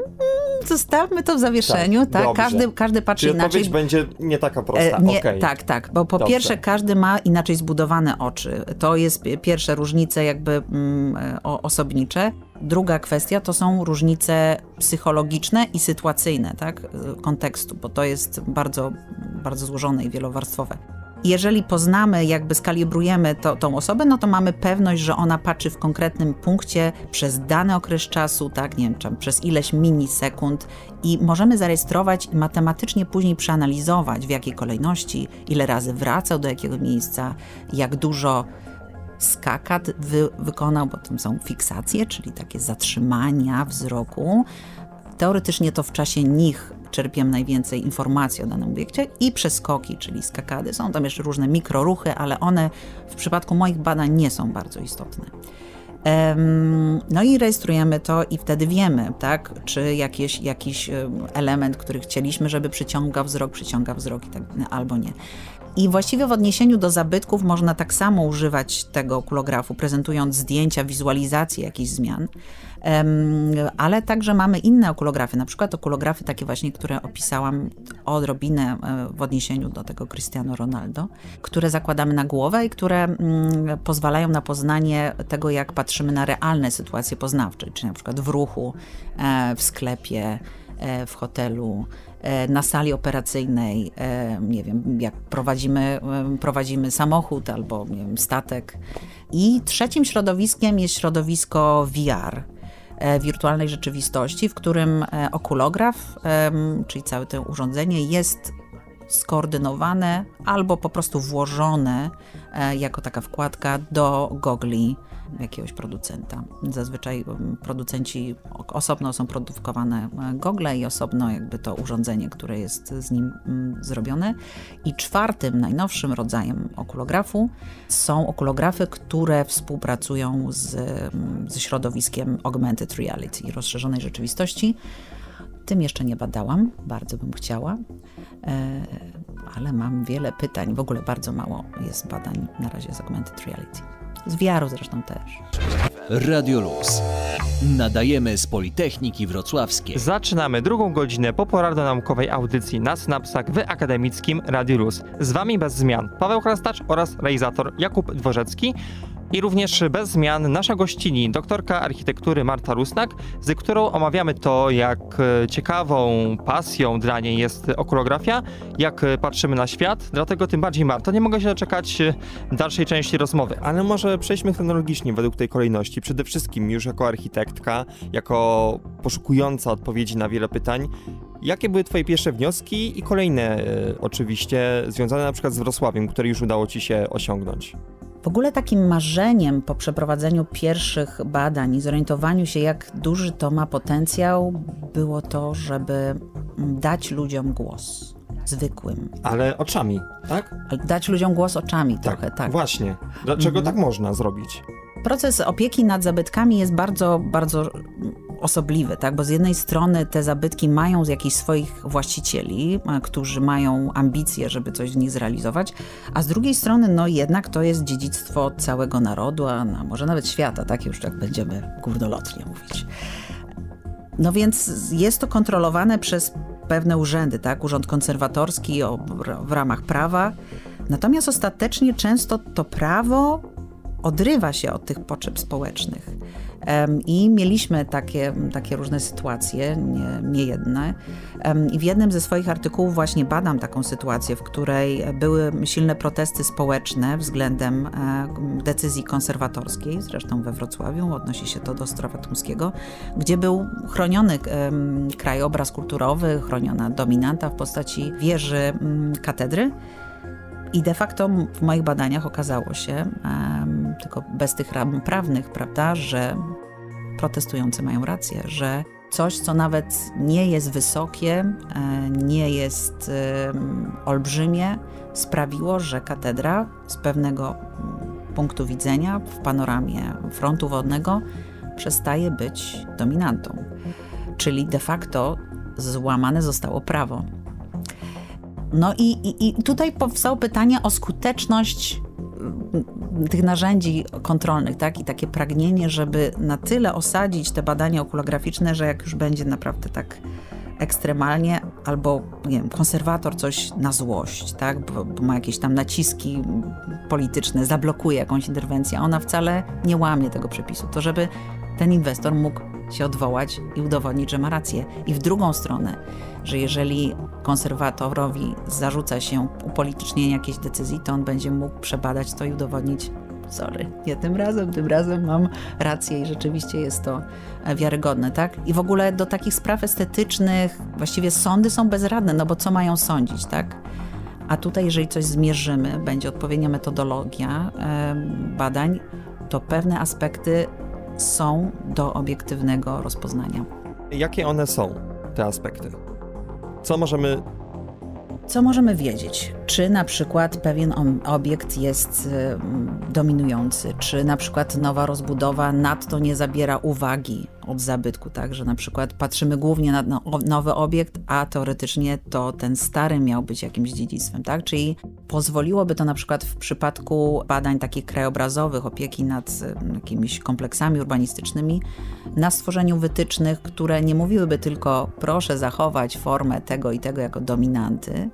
Speaker 5: zostawmy to w zawieszeniu, tak? tak? Każdy, każdy patrzy
Speaker 1: Czyli
Speaker 5: inaczej.
Speaker 1: odpowiedź będzie nie taka prosta. E, nie, okay.
Speaker 5: Tak, tak, bo po dobrze. pierwsze każdy ma inaczej zbudowane oczy. To jest pierwsze różnice jakby mm, osobnicze. Druga kwestia to są różnice psychologiczne i sytuacyjne, tak? Kontekstu, bo to jest bardzo, bardzo złożone i wielowarstwowe. Jeżeli poznamy, jakby skalibrujemy to, tą osobę, no to mamy pewność, że ona patrzy w konkretnym punkcie przez dany okres czasu, tak, nie wiem, czy przez ileś milisekund i możemy zarejestrować i matematycznie później przeanalizować, w jakiej kolejności, ile razy wracał do jakiego miejsca, jak dużo skakat wy, wykonał, bo tam są fiksacje, czyli takie zatrzymania wzroku. Teoretycznie to w czasie nich czerpiemy najwięcej informacji o danym obiekcie i przeskoki, czyli skakady. Są tam jeszcze różne mikroruchy, ale one w przypadku moich badań nie są bardzo istotne. No i rejestrujemy to i wtedy wiemy, tak, czy jakiś, jakiś element, który chcieliśmy, żeby przyciągał wzrok, przyciąga wzrok tak, albo nie. I właściwie w odniesieniu do zabytków można tak samo używać tego okulografu, prezentując zdjęcia, wizualizację jakichś zmian, ale także mamy inne okulografy, na przykład okulografy takie właśnie, które opisałam odrobinę e, w odniesieniu do tego Cristiano Ronaldo, które zakładamy na głowę i które mm, pozwalają na poznanie tego, jak patrzymy na realne sytuacje poznawcze, czyli na przykład w ruchu, e, w sklepie, e, w hotelu, na sali operacyjnej, e, nie wiem, jak prowadzimy, e, prowadzimy samochód albo nie wiem, statek. I trzecim środowiskiem jest środowisko VR wirtualnej rzeczywistości, w którym okulograf, czyli całe to urządzenie jest skoordynowane albo po prostu włożone e, jako taka wkładka do gogli jakiegoś producenta. Zazwyczaj producenci osobno są produkowane e, gogle i osobno jakby to urządzenie, które jest z nim mm, zrobione. I czwartym, najnowszym rodzajem okulografu są okulografy, które współpracują z, mm, ze środowiskiem augmented reality, rozszerzonej rzeczywistości. Tym jeszcze nie badałam, bardzo bym chciała, e, ale mam wiele pytań. W ogóle bardzo mało jest badań na razie z augmented reality. Z wiarą zresztą też.
Speaker 2: Radioluz. Nadajemy z Politechniki Wrocławskiej.
Speaker 1: Zaczynamy drugą godzinę poporadno-naukowej audycji na Synapsach w akademickim Radiu Luz. Z wami bez zmian Paweł Krastacz oraz realizator Jakub Dworzecki. I również bez zmian nasza gościni, doktorka architektury Marta Rusnak, z którą omawiamy to, jak e, ciekawą pasją dla niej jest okulografia, jak e, patrzymy na świat. Dlatego tym bardziej, Marta, nie mogę się doczekać e, dalszej części rozmowy.
Speaker 6: Ale może przejdźmy chronologicznie według tej kolejności. Przede wszystkim już jako architektka, jako poszukująca odpowiedzi na wiele pytań, Jakie były Twoje pierwsze wnioski i kolejne oczywiście związane na przykład z Wrocławiem, które już udało Ci się osiągnąć?
Speaker 5: W ogóle takim marzeniem po przeprowadzeniu pierwszych badań i zorientowaniu się, jak duży to ma potencjał, było to, żeby dać ludziom głos. Zwykłym.
Speaker 6: Ale oczami, tak?
Speaker 5: Dać ludziom głos oczami trochę, tak.
Speaker 6: Właśnie. Dlaczego mhm. tak można zrobić?
Speaker 5: Proces opieki nad zabytkami jest bardzo, bardzo osobliwy, tak? bo z jednej strony te zabytki mają jakichś swoich właścicieli, e, którzy mają ambicje, żeby coś z nich zrealizować, a z drugiej strony no jednak to jest dziedzictwo całego narodu, a może nawet świata, tak już jak będziemy górnolotnie mówić. No więc jest to kontrolowane przez pewne urzędy, tak? Urząd Konserwatorski w ramach prawa. Natomiast ostatecznie często to prawo odrywa się od tych potrzeb społecznych. I mieliśmy takie, takie różne sytuacje, nie, jedne. I w jednym ze swoich artykułów właśnie badam taką sytuację, w której były silne protesty społeczne względem e, decyzji konserwatorskiej, zresztą we Wrocławiu, odnosi się to do Ostrowa Tumskiego, gdzie był chroniony krajobraz kulturowy, chroniona dominanta w postaci wieży katedry. I de facto w moich badaniach okazało się, tylko bez tych ram prawnych, prawda, że protestujący mają rację, że coś, co nawet nie jest wysokie, e, nie jest olbrzymie, sprawiło, że katedra z pewnego punktu widzenia w panoramie frontu wodnego przestaje być dominantą. Czyli de facto złamane zostało prawo. No i, i, i tutaj powstało pytanie o skuteczność mm, tych narzędzi kontrolnych, tak? I takie pragnienie, żeby na tyle osadzić te badania okulograficzne, że jak już będzie naprawdę tak ekstremalnie, albo nie wiem, konserwator coś na złość, tak? Bo, bo, ma jakieś tam naciski polityczne, zablokuje jakąś interwencję, a ona wcale nie łamie tego przepisu. To żeby ten inwestor mógł się odwołać i udowodnić, że ma rację. I w drugą stronę, że jeżeli konserwatorowi zarzuca się upolitycznienie jakiejś decyzji, to on będzie mógł przebadać to i udowodnić, sorry, nie tym razem, tym razem mam rację i rzeczywiście jest to e, wiarygodne, tak? I w ogóle do takich spraw estetycznych właściwie sądy są bezradne, no bo co mają sądzić, tak? A tutaj, jeżeli coś zmierzymy, będzie odpowiednia metodologia badań, to pewne aspekty są do obiektywnego rozpoznania.
Speaker 6: Jakie one są, te aspekty? Co możemy
Speaker 5: co możemy wiedzieć? Czy na przykład pewien obiekt jest dominujący, czy na przykład nowa rozbudowa nadto nie zabiera uwagi od zabytku, tak, że na przykład patrzymy głównie na nowy obiekt, a teoretycznie to ten stary miał być jakimś dziedzictwem, tak, czyli pozwoliłoby to na przykład w przypadku badań takich krajobrazowych, opieki nad jakimiś kompleksami urbanistycznymi, na stworzeniu wytycznych, które nie mówiłyby tylko proszę zachować formę tego i tego jako dominanty,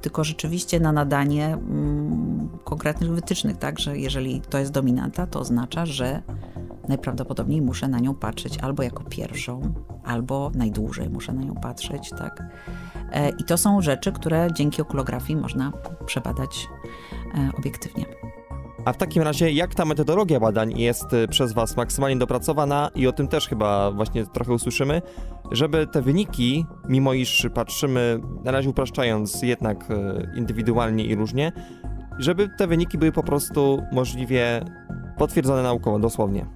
Speaker 5: tylko rzeczywiście na nadanie mm, konkretnych wytycznych, tak, że jeżeli to jest dominanta, to oznacza, że najprawdopodobniej muszę na nią patrzeć albo jako pierwszą, albo najdłużej muszę na nią patrzeć, tak. E, I to są rzeczy, które dzięki okulografii można przebadać e, obiektywnie.
Speaker 6: A w takim razie, jak ta metodologia badań jest y, przez Was maksymalnie dopracowana i o tym też chyba właśnie trochę usłyszymy, żeby te wyniki, mimo iż patrzymy, na razie upraszczając jednak y, indywidualnie i różnie, żeby te wyniki były po prostu możliwie potwierdzone naukowo, dosłownie.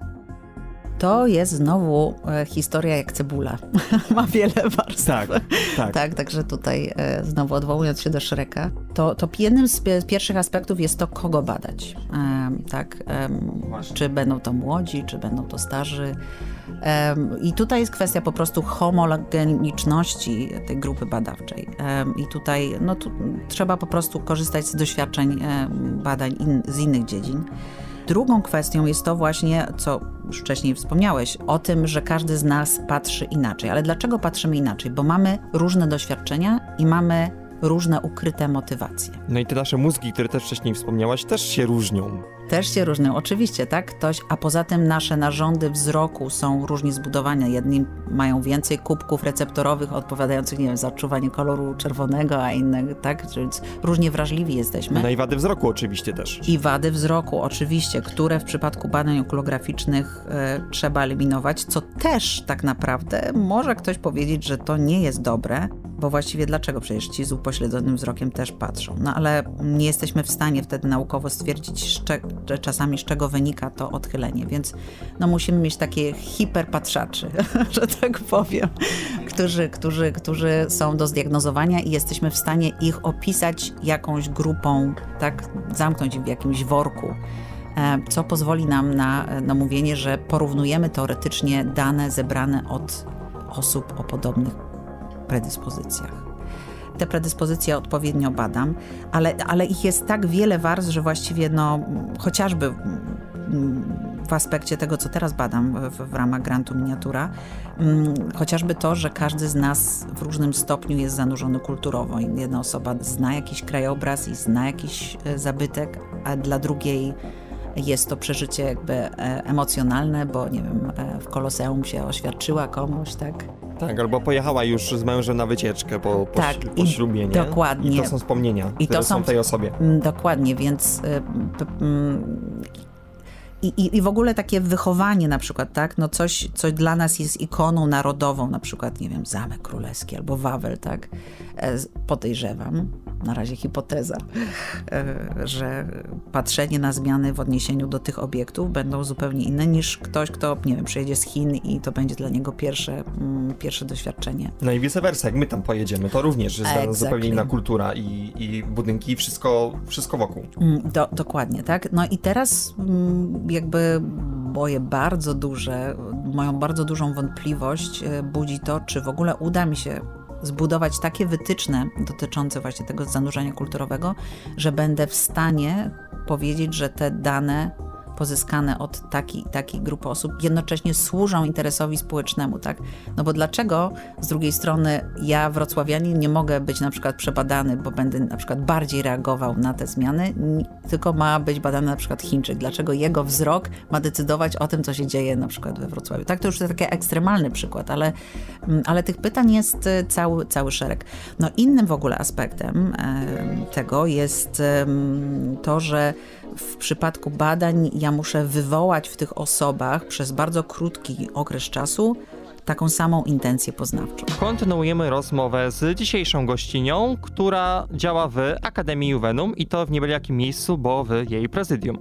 Speaker 5: To jest znowu e, historia jak cebula. Ma wiele warstw.
Speaker 6: Tak, tak.
Speaker 5: Tak, także tutaj e, znowu odwołując się do Szreka, to, to jednym z pi- pierwszych aspektów jest to, kogo badać. Tak, czy będą to młodzi, czy będą to starzy. I tutaj jest kwestia po prostu homogeniczności tej grupy badawczej. I tutaj no, tu trzeba po prostu korzystać z doświadczeń badań in, z innych dziedzin. Drugą kwestią jest to właśnie, co już wcześniej wspomniałeś, o tym, że każdy z nas patrzy inaczej. Ale dlaczego patrzymy inaczej? Bo mamy różne doświadczenia i mamy różne ukryte motywacje.
Speaker 6: No i te nasze mózgi, które też wcześniej wspomniałaś, też się różnią.
Speaker 5: Też się różnią, oczywiście, tak? Ktoś, a poza tym nasze narządy wzroku są różnie zbudowane. Jedni mają więcej kubków receptorowych odpowiadających, nie wiem, za odczuwanie koloru czerwonego, a inne, tak? Więc różnie wrażliwi jesteśmy.
Speaker 6: No i wady wzroku oczywiście też.
Speaker 5: I wady wzroku, oczywiście, które w przypadku badań okulograficznych e, trzeba eliminować, co też tak naprawdę może ktoś powiedzieć, że to nie jest dobre, bo właściwie dlaczego przecież ci z upośledzonym wzrokiem też patrzą? No ale nie jesteśmy w stanie wtedy naukowo stwierdzić z czasami z czego wynika to odchylenie, więc no musimy mieć takie hiperpatrzaczy, że tak powiem, którzy, którzy, którzy są do zdiagnozowania i jesteśmy w stanie ich opisać jakąś grupą, tak, zamknąć w jakimś worku e, co pozwoli nam na, na mówienie, że porównujemy teoretycznie dane zebrane od osób o podobnych predyspozycjach. Te predyspozycje odpowiednio badam, ale, ale ich jest tak wiele warstw, że właściwie no, chociażby w aspekcie tego, co teraz badam w, w ramach grantu miniatura, mm, chociażby to, że każdy z nas w różnym stopniu jest zanurzony kulturowo. Jedna osoba zna jakiś krajobraz i zna jakiś e, zabytek, a dla drugiej jest to przeżycie jakby e, emocjonalne, bo nie wiem, e, w Koloseum się oświadczyła komuś, tak?
Speaker 6: Tak, albo pojechała już z mężem na wycieczkę po, po,
Speaker 5: Tak,
Speaker 6: po
Speaker 5: i
Speaker 6: ślubie, nie?
Speaker 5: dokładnie.
Speaker 6: I to są wspomnienia,
Speaker 5: I to
Speaker 6: są w tej osobie.
Speaker 5: Mm, Dokładnie, więc y, mm, i, i, i w ogóle takie wychowanie na przykład, tak, no coś, co dla nas jest ikoną narodową, na przykład, nie wiem, Zamek Królewski albo Wawel, tak, E, podejrzewam, na razie hipoteza, e, że patrzenie na zmiany w odniesieniu do tych obiektów będą zupełnie inne niż ktoś, kto, nie wiem, przyjedzie z Chin i to będzie dla niego pierwsze, mm, pierwsze doświadczenie.
Speaker 6: No i vice versa, jak my tam pojedziemy, to również jest
Speaker 5: Exactly.
Speaker 6: zupełnie inna kultura i, i budynki, i wszystko, wszystko wokół.
Speaker 5: Mm, Do, dokładnie, tak. No i teraz mm, jakby moje bardzo duże, moją bardzo dużą wątpliwość e, budzi to, czy w ogóle uda mi się zbudować takie wytyczne dotyczące właśnie tego zanurzenia kulturowego, że będę w stanie powiedzieć, że te dane pozyskane od takiej, takiej grupy osób jednocześnie służą interesowi społecznemu, tak? No bo dlaczego z drugiej strony ja, wrocławianin, nie mogę być na przykład przebadany, bo będę na przykład bardziej reagował na te zmiany, tylko ma być badany na przykład Chińczyk. Dlaczego jego wzrok ma decydować o tym, co się dzieje na przykład we Wrocławiu? Tak, to już taki ekstremalny przykład, ale, mm, ale tych pytań jest e, cały, cały szereg. No innym w ogóle aspektem tego jest to, że w przypadku badań ja muszę wywołać w tych osobach przez bardzo krótki okres czasu taką samą intencję poznawczą.
Speaker 1: Kontynuujemy rozmowę z dzisiejszą gościnią, która działa w Akademii Juvenum i to w niebyle jakim miejscu, bo w jej prezydium.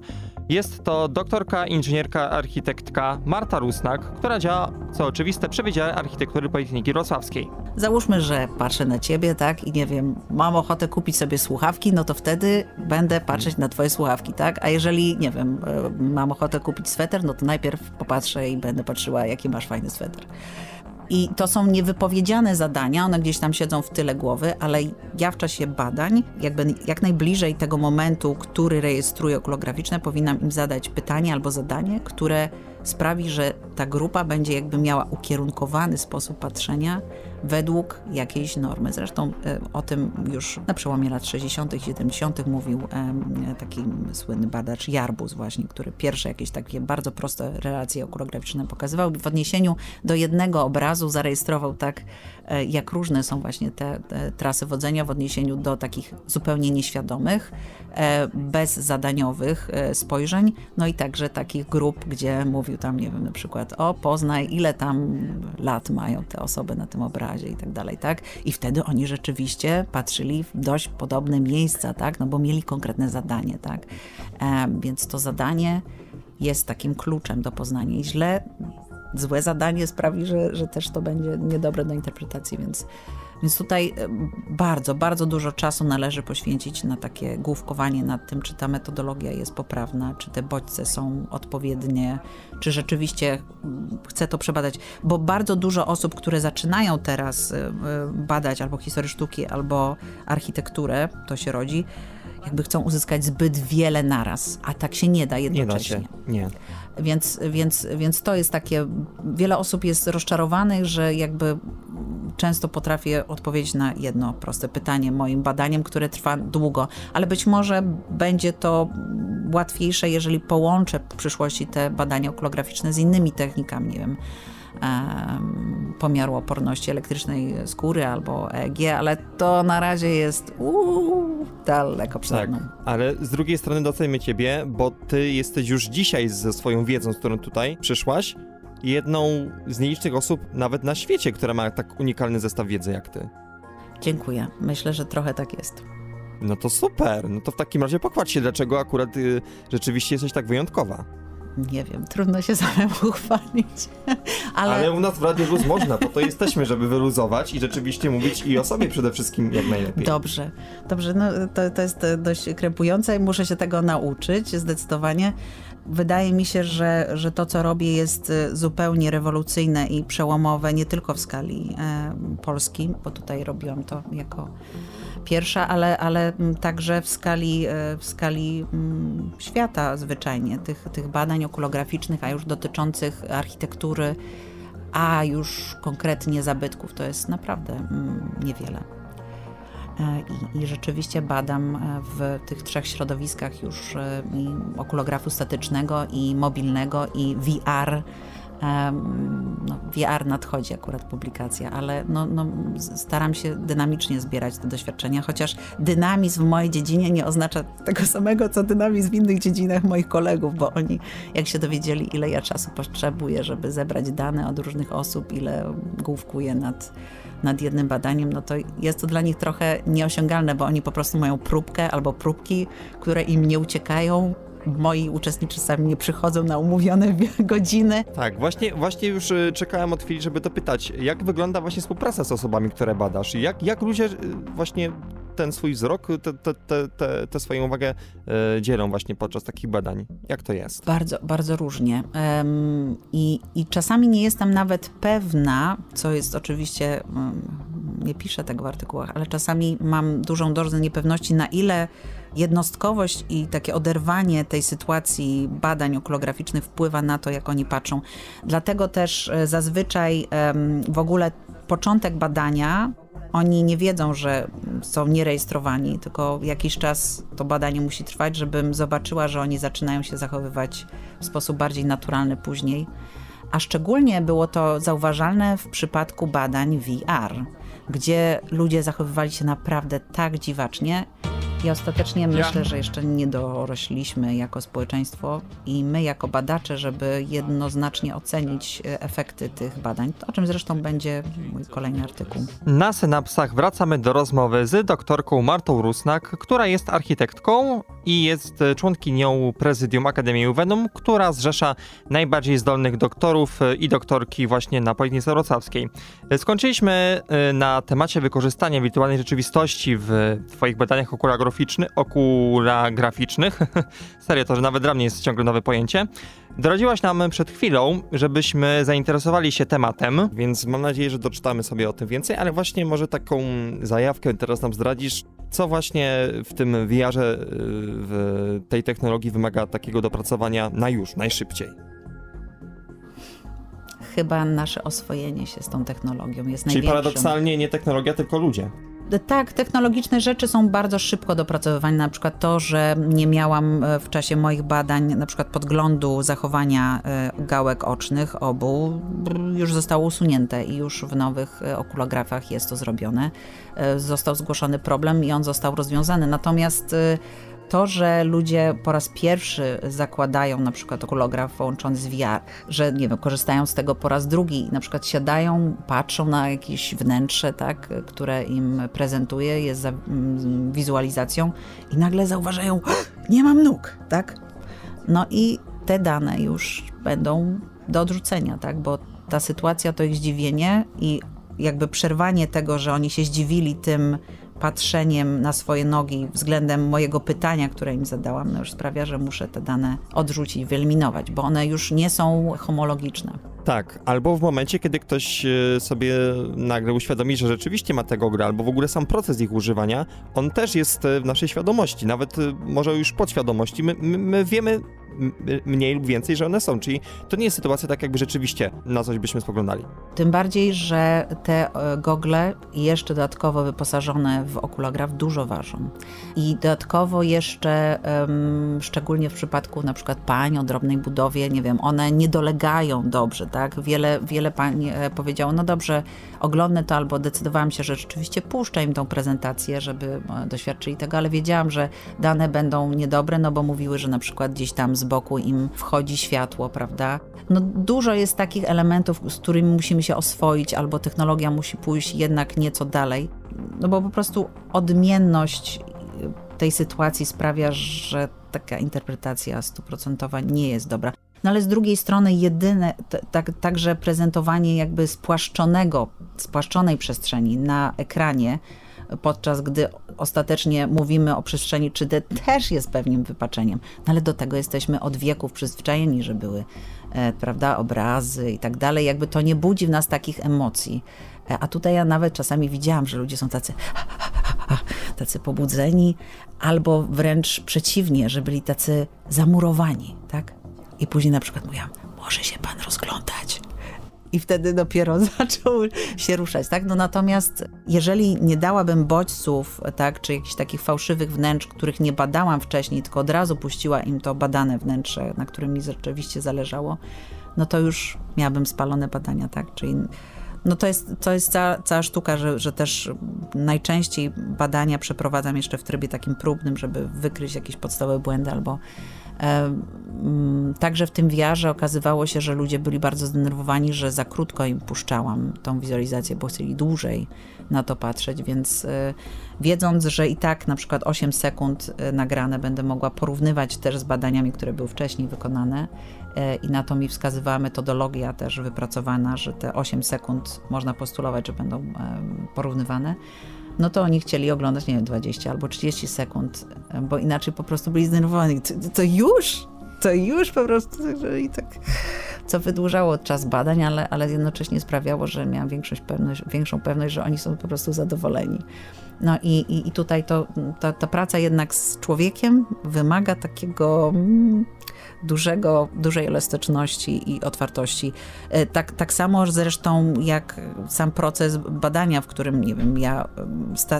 Speaker 1: Jest to doktorka, inżynierka, architektka Marta Rusnak, która działa, co oczywiste, przy Wydziale Architektury Politechniki Wrocławskiej.
Speaker 5: Załóżmy, że patrzę na ciebie, tak, i nie wiem, mam ochotę kupić sobie słuchawki, no to wtedy będę patrzeć na twoje słuchawki, tak? A jeżeli, nie wiem, e, mam ochotę kupić sweter, no to najpierw popatrzę i będę patrzyła, jaki masz fajny sweter. I to są niewypowiedziane zadania, one gdzieś tam siedzą w tyle głowy, ale ja w czasie badań, jakby jak najbliżej tego momentu, który rejestruję okulograficzne, powinnam im zadać pytanie albo zadanie, które sprawi, że ta grupa będzie jakby miała ukierunkowany sposób patrzenia według jakiejś normy. Zresztą e, o tym już na przełomie lat 60. i 70. mówił taki słynny badacz Jarbus właśnie, który pierwsze jakieś takie bardzo proste relacje okulograficzne pokazywał. W odniesieniu do jednego obrazu zarejestrował tak, e, jak różne są właśnie te, te trasy wodzenia w odniesieniu do takich zupełnie nieświadomych, e, bezzadaniowych spojrzeń, no i także takich grup, gdzie mówił tam, nie wiem, na przykład o Poznaj, ile tam lat mają te osoby na tym obrazie, razie i tak dalej, tak? I wtedy oni rzeczywiście patrzyli w dość podobne miejsca, tak? No bo mieli konkretne zadanie, tak? E, więc to zadanie jest takim kluczem do poznania i źle, złe zadanie sprawi, że, że też to będzie niedobre do interpretacji, więc więc tutaj e, bardzo, bardzo dużo czasu należy poświęcić na takie główkowanie nad tym, czy ta metodologia jest poprawna, czy te bodźce są odpowiednie, czy rzeczywiście mm, chcę to przebadać. Bo bardzo dużo osób, które zaczynają teraz e, e, badać albo historię sztuki, albo architekturę, to się rodzi, jakby chcą uzyskać zbyt wiele naraz, a tak się nie da jednocześnie.
Speaker 6: Nie da się, nie.
Speaker 5: Więc, więc, więc to jest takie, wiele osób jest rozczarowanych, że jakby często potrafię odpowiedzieć na jedno proste pytanie moim badaniem, które trwa długo, ale być może będzie to łatwiejsze, jeżeli połączę w przyszłości te badania okulograficzne z innymi technikami, nie wiem, pomiaru oporności elektrycznej skóry albo EEG, ale to na razie jest uu, daleko przed tak,
Speaker 6: ale z drugiej strony doceniamy ciebie, bo ty jesteś już dzisiaj ze swoją wiedzą, z którą tutaj przyszłaś, jedną z nielicznych osób nawet na świecie, która ma tak unikalny zestaw wiedzy jak ty.
Speaker 5: Dziękuję. Myślę, że trochę tak jest.
Speaker 6: No to super. No to w takim razie pokładź się, dlaczego akurat y, rzeczywiście jesteś tak wyjątkowa.
Speaker 5: Nie wiem, trudno się samemu uchwalić.
Speaker 6: Ale... Ale u nas w Radio Luz można, bo to jesteśmy, żeby wyluzować i rzeczywiście mówić i o sobie przede wszystkim jak najlepiej.
Speaker 5: Dobrze, dobrze. No, to, to jest dość krępujące i muszę się tego nauczyć zdecydowanie. Wydaje mi się, że, że to, co robię, jest y, zupełnie rewolucyjne i przełomowe, nie tylko w skali e, Polski, bo tutaj robiłam to jako pierwsza, ale, ale mm, także w skali, e, w skali mm, świata zwyczajnie, tych, tych badań okulograficznych, a już dotyczących architektury, a już konkretnie zabytków, to jest naprawdę mm, niewiele. E, I, I, rzeczywiście badam e, w tych trzech środowiskach już i okulografu statycznego, i mobilnego, i VR no, VR nadchodzi akurat publikacja, ale no, no, staram się dynamicznie zbierać te doświadczenia, chociaż dynamizm w mojej dziedzinie nie oznacza tego samego, co dynamizm w innych dziedzinach moich kolegów, bo oni, jak się dowiedzieli, ile ja czasu potrzebuję, żeby zebrać dane od różnych osób, ile główkuję nad nad jednym badaniem, no to jest to dla nich trochę nieosiągalne, bo oni po prostu mają próbkę albo próbki, które im nie uciekają, moi uczestnicy sami nie przychodzą na umówione godziny.
Speaker 6: Tak, właśnie, właśnie już y, czekałem od chwili, żeby to pytać. Jak wygląda właśnie współpraca z osobami, które badasz? Jak, jak ludzie y, właśnie ten swój wzrok, tę swoją uwagę e, dzielą właśnie podczas takich badań? Jak to jest?
Speaker 5: Bardzo, bardzo różnie. I, I czasami nie jestem nawet pewna, co jest oczywiście, um, nie piszę tego w artykułach, ale czasami mam dużą dozę niepewności, na ile jednostkowość i takie oderwanie tej sytuacji badań okulograficznych wpływa na to, jak oni patrzą. Dlatego też e, zazwyczaj w ogóle początek badania oni nie wiedzą, że są nierejestrowani, tylko jakiś czas to badanie musi trwać, żebym zobaczyła, że oni zaczynają się zachowywać w sposób bardziej naturalny później. A szczególnie było to zauważalne w przypadku badań VR, gdzie ludzie zachowywali się naprawdę tak dziwacznie, i ostatecznie myślę, że jeszcze nie dorośliśmy jako społeczeństwo i my jako badacze, żeby jednoznacznie ocenić e, efekty tych badań, o czym zresztą będzie mój kolejny artykuł.
Speaker 1: Na synapsach wracamy do rozmowy z doktorką Martą Rusnak, która jest architektką i jest e, członkinią prezydium Akademii Uvenum, która zrzesza najbardziej zdolnych doktorów e, i doktorki właśnie na Politechnice Wrocławskiej. Skończyliśmy na temacie wykorzystania wirtualnej rzeczywistości w Twoich badaniach okularowych okulagraficznych. Serio, to, że nawet dla mnie jest ciągle nowe pojęcie. Doradziłaś nam przed chwilą, żebyśmy zainteresowali się tematem.
Speaker 6: Więc mam nadzieję, że doczytamy sobie o tym więcej, ale właśnie może taką zajawkę teraz nam zdradzisz, co właśnie w tym VR-ze, w tej technologii wymaga takiego dopracowania na już, najszybciej.
Speaker 5: chyba nasze oswojenie się z tą technologią jest
Speaker 6: Czyli
Speaker 5: największym.
Speaker 6: paradoksalnie nie technologia, tylko ludzie.
Speaker 5: Tak, technologiczne rzeczy są bardzo szybko dopracowywane. Na przykład to, że nie miałam e, w czasie moich badań na przykład podglądu zachowania e, gałek ocznych obu, już zostało usunięte i już w nowych e, okulografach jest to zrobione. Został zgłoszony problem i on został rozwiązany. Natomiast to, że ludzie po raz pierwszy zakładają na przykład okulograf połączony z VR, że nie wiem, korzystają z tego po raz drugi, na przykład siadają, patrzą na jakieś wnętrze, tak, które im prezentuje, jest za, mm, wizualizacją i nagle zauważają, nie mam nóg, tak? No i te dane już będą do odrzucenia, tak, bo ta sytuacja to ich zdziwienie i jakby przerwanie tego, że oni się zdziwili tym patrzeniem na swoje nogi względem mojego pytania, które im zadałam, no już sprawia, że muszę te dane odrzucić, wyeliminować, bo one już nie są homologiczne.
Speaker 6: Tak, albo w momencie, kiedy ktoś e, sobie nagle uświadomi, że rzeczywiście ma tego gra, albo w ogóle sam proces ich używania, on też jest e, w naszej świadomości, nawet e, może już podświadomości. My, my, my wiemy mniej lub więcej, że one są, czyli to nie jest sytuacja tak, jakby rzeczywiście na coś byśmy spoglądali.
Speaker 5: Tym bardziej, że te e, gogle jeszcze dodatkowo wyposażone w okulograf dużo ważą. I dodatkowo jeszcze, szczególnie w przypadku na przykład pań o drobnej budowie, nie wiem, one nie dolegają dobrze, tak? Wiele, wiele pań e, powiedziało, no dobrze, oglądnę to albo decydowałam się, że rzeczywiście puszczę im tą prezentację, żeby e, doświadczyli tego, ale wiedziałam, że dane będą niedobre, no bo mówiły, że na przykład gdzieś tam z boku im wchodzi światło, prawda? No dużo jest takich elementów, z którymi musimy się oswoić, albo technologia musi pójść jednak nieco dalej, no bo po prostu odmienność tej sytuacji sprawia, że taka interpretacja stuprocentowa nie jest dobra. No ale z drugiej strony jedyne, tak, także prezentowanie jakby spłaszczonego, spłaszczonej przestrzeni na ekranie, podczas gdy ostatecznie mówimy o przestrzeni 3D, też jest pewnym wypaczeniem. No ale do tego jesteśmy od wieków przyzwyczajeni, że były e, prawda, obrazy i tak dalej. Jakby to nie budzi w nas takich emocji. E, a tutaj ja nawet czasami widziałam, że ludzie są tacy tacy pobudzeni, albo wręcz przeciwnie, że byli tacy zamurowani, tak? I później na przykład mówiłam, może się pan rozglądać. I wtedy dopiero zaczął się ruszać, tak? No natomiast jeżeli nie dałabym bodźców, tak, czy jakichś takich fałszywych wnętrz, których nie badałam wcześniej, tylko od razu puściła im to badane wnętrze, na którym mi rzeczywiście zależało, no to już miałabym spalone badania, tak? Czyli no to jest, to jest cała, cała sztuka, że, że też najczęściej badania przeprowadzam jeszcze w trybie takim próbnym, żeby wykryć jakieś podstawowe błędy albo Także w tym wiarze okazywało się, że ludzie byli bardzo zdenerwowani, że za krótko im puszczałam tą wizualizację, bo chcieli dłużej na to patrzeć, więc e, wiedząc, że i tak na przykład 8 sekund e, nagrane będę mogła porównywać też z badaniami, które były wcześniej wykonane e, i na to mi wskazywała metodologia też wypracowana, że te 8 sekund można postulować, że będą porównywane, no to oni chcieli oglądać, nie wiem, 20 albo 30 sekund, bo inaczej po prostu byli zdenerwowani. To, to już? To już po prostu, i tak, co wydłużało czas badań, ale, ale jednocześnie sprawiało, że miałam pewność, większą pewność, że oni są po prostu zadowoleni. No i, i, i tutaj to, ta, ta praca jednak z człowiekiem wymaga takiego mm, dużego, dużej elastyczności i otwartości. E, Tak, tak samo zresztą jak sam proces badania, w którym, nie wiem, ja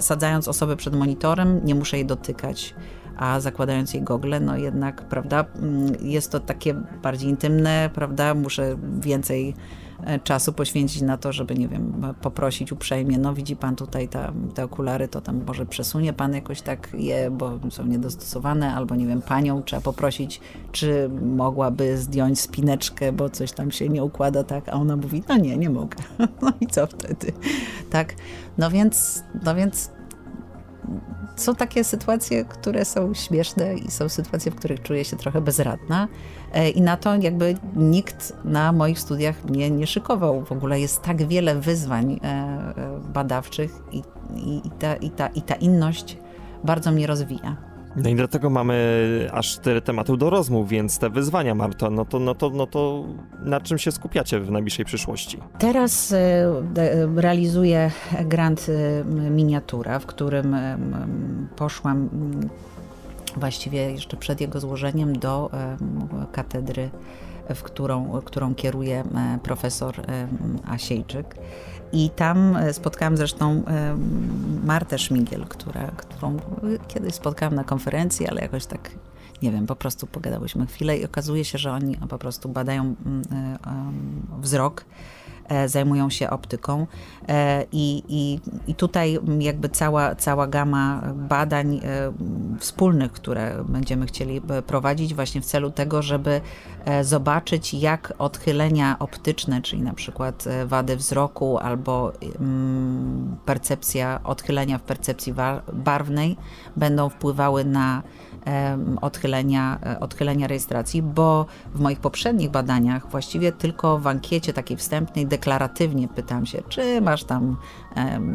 Speaker 5: sadzając osobę przed monitorem, nie muszę jej dotykać, a zakładając jej gogle, no jednak, prawda, mm, jest to takie bardziej intymne, prawda, muszę więcej czasu poświęcić na to, żeby, nie wiem, poprosić uprzejmie, no widzi pan tutaj ta, te okulary, to tam może przesunie pan jakoś tak je, bo są niedostosowane, albo nie wiem, panią trzeba poprosić, czy mogłaby zdjąć spineczkę, bo coś tam się nie układa, tak, a ona mówi, no nie, nie mogę. No i co wtedy? Tak, no więc, no więc są takie sytuacje, które są śmieszne i są sytuacje, w których czuję się trochę bezradna E, i na to jakby nikt na moich studiach mnie nie szykował. W ogóle jest tak wiele wyzwań e, e, badawczych i, i, i, ta, i, ta, i ta inność bardzo mnie rozwija.
Speaker 6: No i dlatego mamy aż tyle tematów do rozmów, więc te wyzwania, Marto, no to, no to, no to na czym się skupiacie w najbliższej przyszłości?
Speaker 5: Teraz e, realizuję grant e, miniatura, w którym e, poszłam m, właściwie jeszcze przed jego złożeniem do katedry w którą, którą kieruje profesor Asiejczyk. I tam e, spotkałam zresztą Martę Szmigiel, która, którą kiedyś spotkałam na konferencji, ale jakoś tak nie wiem, po prostu pogadałyśmy chwilę i okazuje się, że oni po prostu badają mm, wzrok E, zajmują się optyką. E, i, i, i tutaj jakby cała, cała gama badań e, wspólnych, które będziemy chcieli prowadzić właśnie w celu tego, żeby zobaczyć jak odchylenia optyczne, czyli na przykład wady wzroku albo mm, percepcja, odchylenia w percepcji barwnej będą wpływały na odchylenia, e, odchylenia rejestracji, bo w moich poprzednich badaniach właściwie tylko w ankiecie takiej wstępnej deklaratywnie pytam się, czy masz tam,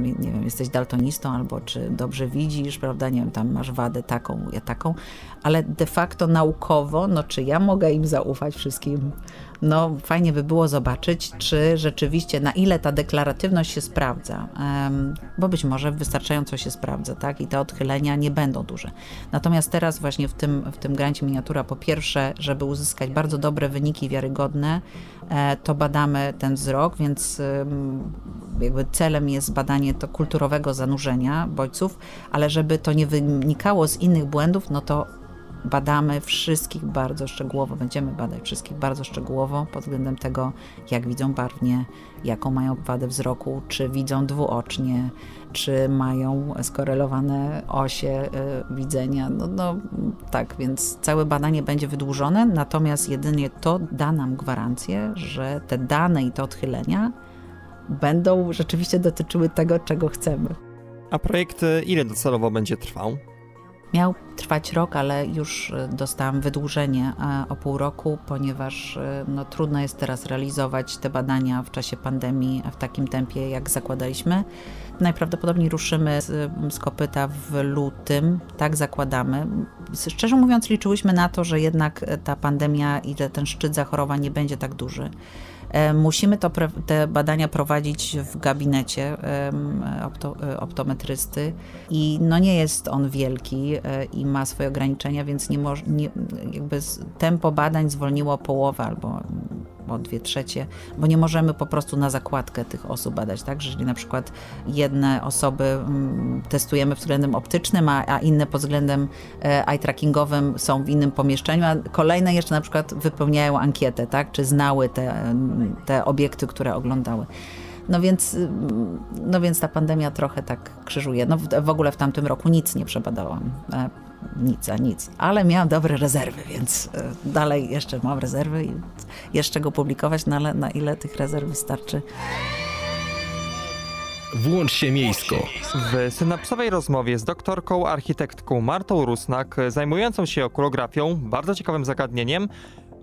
Speaker 5: nie wiem, jesteś daltonistą albo czy dobrze widzisz, prawda, nie wiem, tam masz wadę taką, ja taką, ale de facto naukowo, no czy ja mogę im zaufać wszystkim no fajnie by było zobaczyć, czy rzeczywiście na ile ta deklaratywność się sprawdza, bo być może wystarczająco się sprawdza, tak, i te odchylenia nie będą duże. Natomiast teraz właśnie w tym, w tym grancie miniatura, po pierwsze, żeby uzyskać bardzo dobre wyniki wiarygodne, e, to badamy ten wzrok, więc jakby celem jest badanie to kulturowego zanurzenia bodźców, ale żeby to nie wynikało z innych błędów, no to badamy wszystkich bardzo szczegółowo, będziemy badać wszystkich bardzo szczegółowo pod względem tego, jak widzą barwnie, jaką mają wadę wzroku, czy widzą dwuocznie, czy mają skorelowane osie y, widzenia. No, no tak, więc całe badanie będzie wydłużone, natomiast jedynie to da nam gwarancję, że te dane i te odchylenia będą rzeczywiście dotyczyły tego, czego chcemy.
Speaker 6: A projekt y, ile docelowo będzie trwał?
Speaker 5: Miał trwać rok, ale już e, dostałam wydłużenie o pół roku, ponieważ e, no, trudno jest teraz realizować te badania w czasie pandemii w takim tempie, jak zakładaliśmy. Najprawdopodobniej ruszymy z, z kopyta w lutym, tak zakładamy. Szczerze mówiąc, liczyłyśmy na to, że jednak ta pandemia i ten szczyt zachorowań nie będzie tak duży. E, musimy to, te badania prowadzić w gabinecie opto, e, optometrysty i no nie jest on wielki e, i ma swoje ograniczenia, więc nie, moż, nie jakby tempo badań zwolniło połowę albo o dwie trzecie, bo nie możemy po prostu na zakładkę tych osób badać, tak? Że jeżeli na przykład jedne osoby mm, testujemy względem optycznym, a, a inne pod względem e, eye trackingowym są w innym pomieszczeniu, a kolejne jeszcze na przykład wypełniają ankietę, tak? Czy znały te, te obiekty, które oglądały. No więc, no więc ta pandemia trochę tak krzyżuje. No w, w ogóle w tamtym roku nic nie przebadałam. E, nic, a nic. Ale miałam dobre rezerwy, więc e, dalej jeszcze mam rezerwy i jeszcze go publikować, no ale na ile tych rezerw wystarczy.
Speaker 2: Włącz się miejsko.
Speaker 1: W synapsowej rozmowie z doktorką architektką Martą Rusnak, zajmującą się okulografią, bardzo ciekawym zagadnieniem,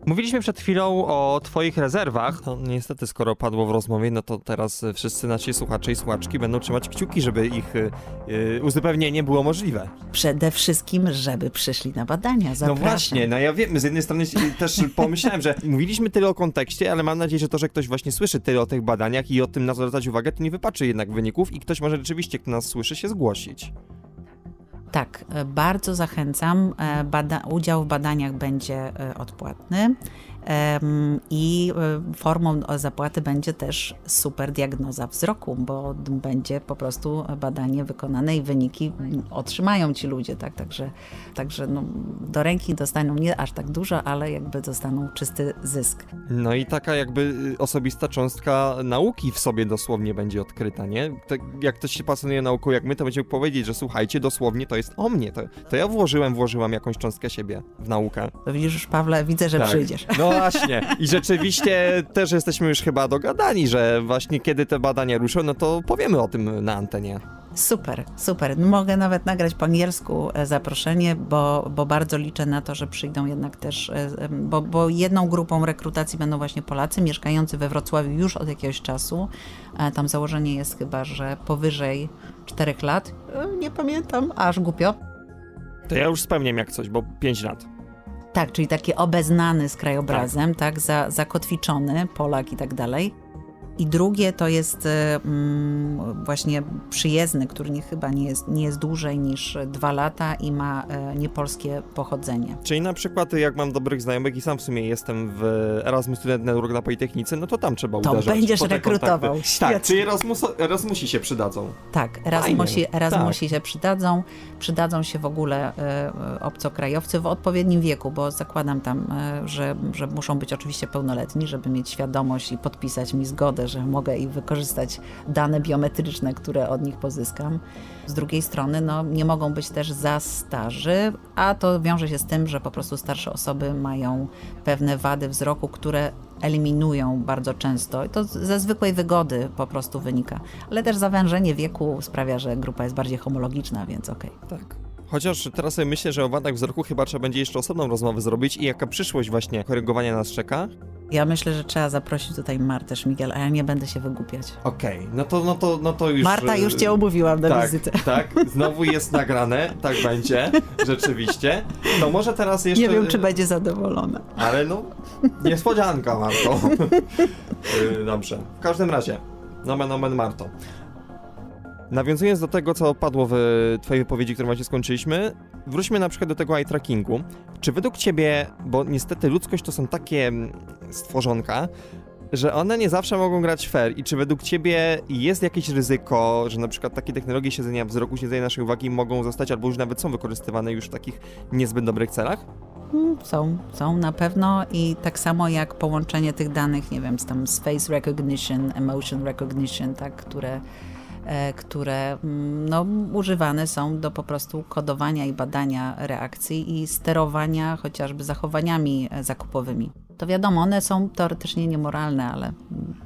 Speaker 1: Mówiliśmy przed chwilą o twoich rezerwach.
Speaker 6: No, niestety, skoro padło w rozmowie, no to teraz wszyscy nasi słuchacze i słuchaczki będą trzymać kciuki, żeby ich yy, uzupełnienie było możliwe.
Speaker 5: Przede wszystkim, żeby przyszli na badania. No Zapraszam.
Speaker 6: No właśnie, no ja wiem, z jednej strony też pomyślałem, że mówiliśmy tyle o kontekście, ale mam nadzieję, że to, że ktoś właśnie słyszy tyle o tych badaniach i o tym na co zwracać uwagę, to nie wypaczy jednak wyników i ktoś może rzeczywiście, kto nas słyszy, się zgłosić.
Speaker 5: Tak, e, bardzo zachęcam. E, bada udział w badaniach będzie e, odpłatny i formą zapłaty będzie też super diagnoza wzroku, bo będzie po prostu badanie wykonane i wyniki otrzymają ci ludzie, tak? Także, także no, do ręki dostaną nie aż tak dużo, ale jakby dostaną czysty zysk.
Speaker 6: No i taka jakby y, osobista cząstka nauki w sobie dosłownie będzie odkryta, nie? Tak jak ktoś się pasjonuje nauką jak my, to będzie powiedzieć, że słuchajcie, dosłownie to jest o mnie, to, to ja włożyłem, włożyłam jakąś cząstkę siebie w naukę.
Speaker 5: To widzisz już, Pawle, widzę, że tak. przyjdziesz.
Speaker 6: No właśnie. I rzeczywiście też jesteśmy już chyba dogadani, że właśnie kiedy te badania ruszą, no to powiemy o tym na antenie.
Speaker 5: Super, super. Mogę nawet nagrać po angielsku e, zaproszenie, bo, bo bardzo liczę na to, że przyjdą jednak też, e, bo, bo jedną grupą rekrutacji będą właśnie Polacy mieszkający we Wrocławiu już od jakiegoś czasu. E, tam założenie jest chyba, że powyżej 4 lat. Nie pamiętam, aż głupio.
Speaker 6: To ja już spełniam jak coś, bo 5 lat.
Speaker 5: Tak, czyli taki obeznany z krajobrazem, tak, tak za, zakotwiczony Polak i tak dalej. I drugie to jest mm, właśnie przyjezdny, który nie, chyba nie jest, nie jest dłużej niż dwa lata i ma e, niepolskie pochodzenie.
Speaker 1: Czyli na przykład jak mam dobrych znajomych i sam w sumie jestem w Erasmus Student Network na Politechnice, no to tam trzeba
Speaker 5: To
Speaker 1: uderzać.
Speaker 5: będziesz
Speaker 1: po te
Speaker 5: rekrutował.
Speaker 1: Tak, czyli Erasmus, Erasmusi się przydadzą.
Speaker 5: Tak, Erasmusi, Erasmusi się przydadzą. Przydadzą się w ogóle e, obcokrajowcy w odpowiednim wieku, bo zakładam tam, e, że, że muszą być oczywiście pełnoletni, żeby mieć świadomość i podpisać mi zgodę, że mogę i wykorzystać dane biometryczne, które od nich pozyskam. Z drugiej strony, no, nie mogą być też za starzy, a to wiąże się z tym, że po prostu starsze osoby mają pewne wady wzroku, które eliminują bardzo często. I to ze zwykłej wygody po prostu wynika. Ale też zawężenie wieku sprawia, że grupa jest bardziej homologiczna, więc okej.
Speaker 1: Tak. Chociaż teraz sobie myślę, że o wadach wzroku chyba trzeba będzie jeszcze osobną rozmowę zrobić i jaka przyszłość właśnie korygowania nas czeka.
Speaker 5: Ja myślę, że trzeba zaprosić tutaj Martę Szmigiel, a ja nie będę się wygłupiać.
Speaker 1: Okej, no to, no to, no to już...
Speaker 5: Marta, już cię umówiłam na
Speaker 1: tak,
Speaker 5: wizytę.
Speaker 1: Tak, znowu jest nagrane, tak będzie, rzeczywiście. To może teraz jeszcze...
Speaker 5: Nie wiem, czy będzie zadowolona.
Speaker 1: Ale no, niespodzianka, Marto. Y, Dobrze. W każdym razie, nomen omen Marto. Nawiązując do tego, co padło w twojej wypowiedzi, którą właśnie skończyliśmy, wróćmy na przykład do tego eye trackingu. Czy według ciebie, bo niestety ludzkość to są takie mm, stworzonka, że one nie zawsze mogą grać fair i czy według ciebie jest jakieś ryzyko, że na przykład takie technologie siedzenia wzroku, siedzenia naszej uwagi mogą zostać albo już nawet są wykorzystywane już w takich niezbyt dobrych celach?
Speaker 5: Mm, Są, są na pewno i tak samo jak połączenie tych danych, nie wiem, z tam z face recognition, emotion recognition, tak, które, które mm, no, używane są do po prostu kodowania i badania reakcji i sterowania chociażby zachowaniami e, zakupowymi. To wiadomo, one są teoretycznie niemoralne, ale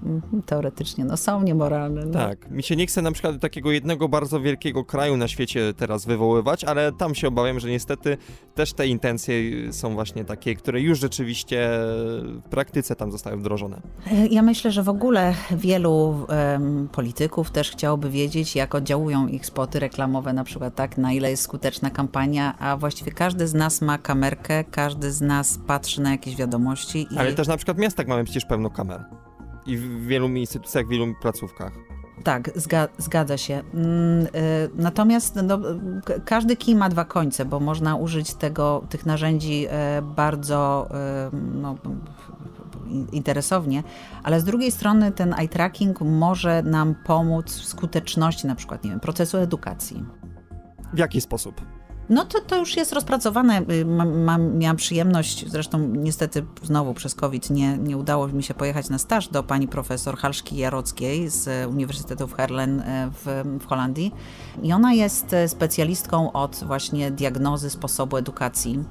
Speaker 5: mm, teoretycznie no, są niemoralne. No.
Speaker 1: Tak, mi się nie chce na przykład takiego jednego bardzo wielkiego kraju na świecie teraz wywoływać, ale tam się obawiam, że niestety też te intencje są właśnie takie, które już rzeczywiście w praktyce tam zostały wdrożone.
Speaker 5: E, Ja myślę, że w ogóle wielu em, polityków też chciałoby wiedzieć, jak oddziałują ich spoty reklamowe, na przykład tak, na ile jest skuteczna kampania, a właściwie każdy z nas ma kamerkę, każdy z nas patrzy na jakieś wiadomości. I...
Speaker 1: Ale też na przykład w miastach mamy przecież pełno kamer. I w wielu instytucjach, w wielu placówkach.
Speaker 5: Tak, zga, zgadza się. Mm, y, Natomiast no, każdy kij ma dwa końce, bo można użyć tego, tych narzędzi e, bardzo e, no, in- interesownie, ale z drugiej strony ten eye tracking może nam pomóc w skuteczności na przykład, nie wiem, procesu edukacji.
Speaker 1: W jaki sposób?
Speaker 5: No to, to już jest rozpracowane. Y, Mam, mam, miałam przyjemność, zresztą niestety znowu przez COVID nie, nie udało mi się pojechać na staż do pani profesor Halszki Jarockiej z Uniwersytetu w Herlen e, w, w Holandii. I ona jest e, specjalistką od właśnie diagnozy sposobu edukacji,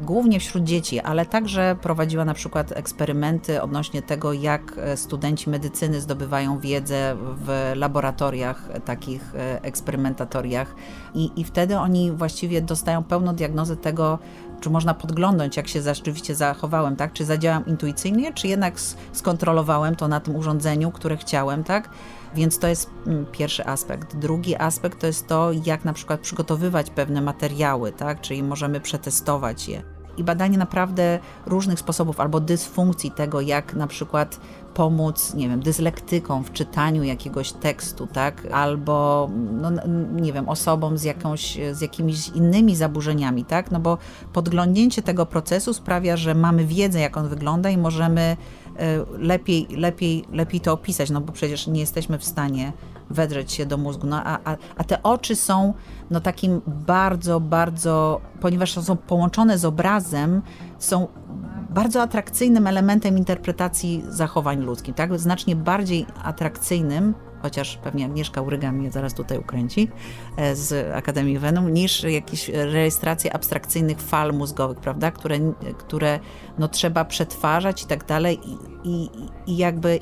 Speaker 5: głównie wśród dzieci, ale także prowadziła na przykład eksperymenty odnośnie tego, jak e, studenci medycyny zdobywają wiedzę w laboratoriach, e, takich e, eksperymentatoriach. I, I wtedy oni właściwie dostają pełną diagnozę tego, czy można podglądnąć, jak się rzeczywiście zachowałem, tak? Czy zadziałam intuicyjnie, czy jednak skontrolowałem to na tym urządzeniu, które chciałem, tak? Więc to jest mm, pierwszy aspekt. Drugi aspekt to jest to, jak na przykład przygotowywać pewne materiały, tak? Czyli możemy przetestować je. I badanie naprawdę różnych sposobów albo dysfunkcji tego, jak na przykład pomóc, nie wiem, dyslektykom w czytaniu jakiegoś tekstu, tak? Albo, no, nie wiem, osobom z, jakąś, z jakimiś innymi zaburzeniami, tak? No bo podglądnięcie tego procesu sprawia, że mamy wiedzę, jak on wygląda i możemy e, lepiej, lepiej, lepiej to opisać, no bo przecież nie jesteśmy w stanie wedrzeć się do mózgu. No, a, a, a te oczy są no, takim bardzo, bardzo, ponieważ są połączone z obrazem, są bardzo atrakcyjnym elementem interpretacji zachowań ludzkich, tak? Znacznie bardziej atrakcyjnym, chociaż pewnie Agnieszka Uryga mnie zaraz tutaj ukręci e, z Akademii Venum, niż jakieś rejestracje abstrakcyjnych fal mózgowych, prawda? Które, które no, trzeba przetwarzać i tak dalej i, i, i jakby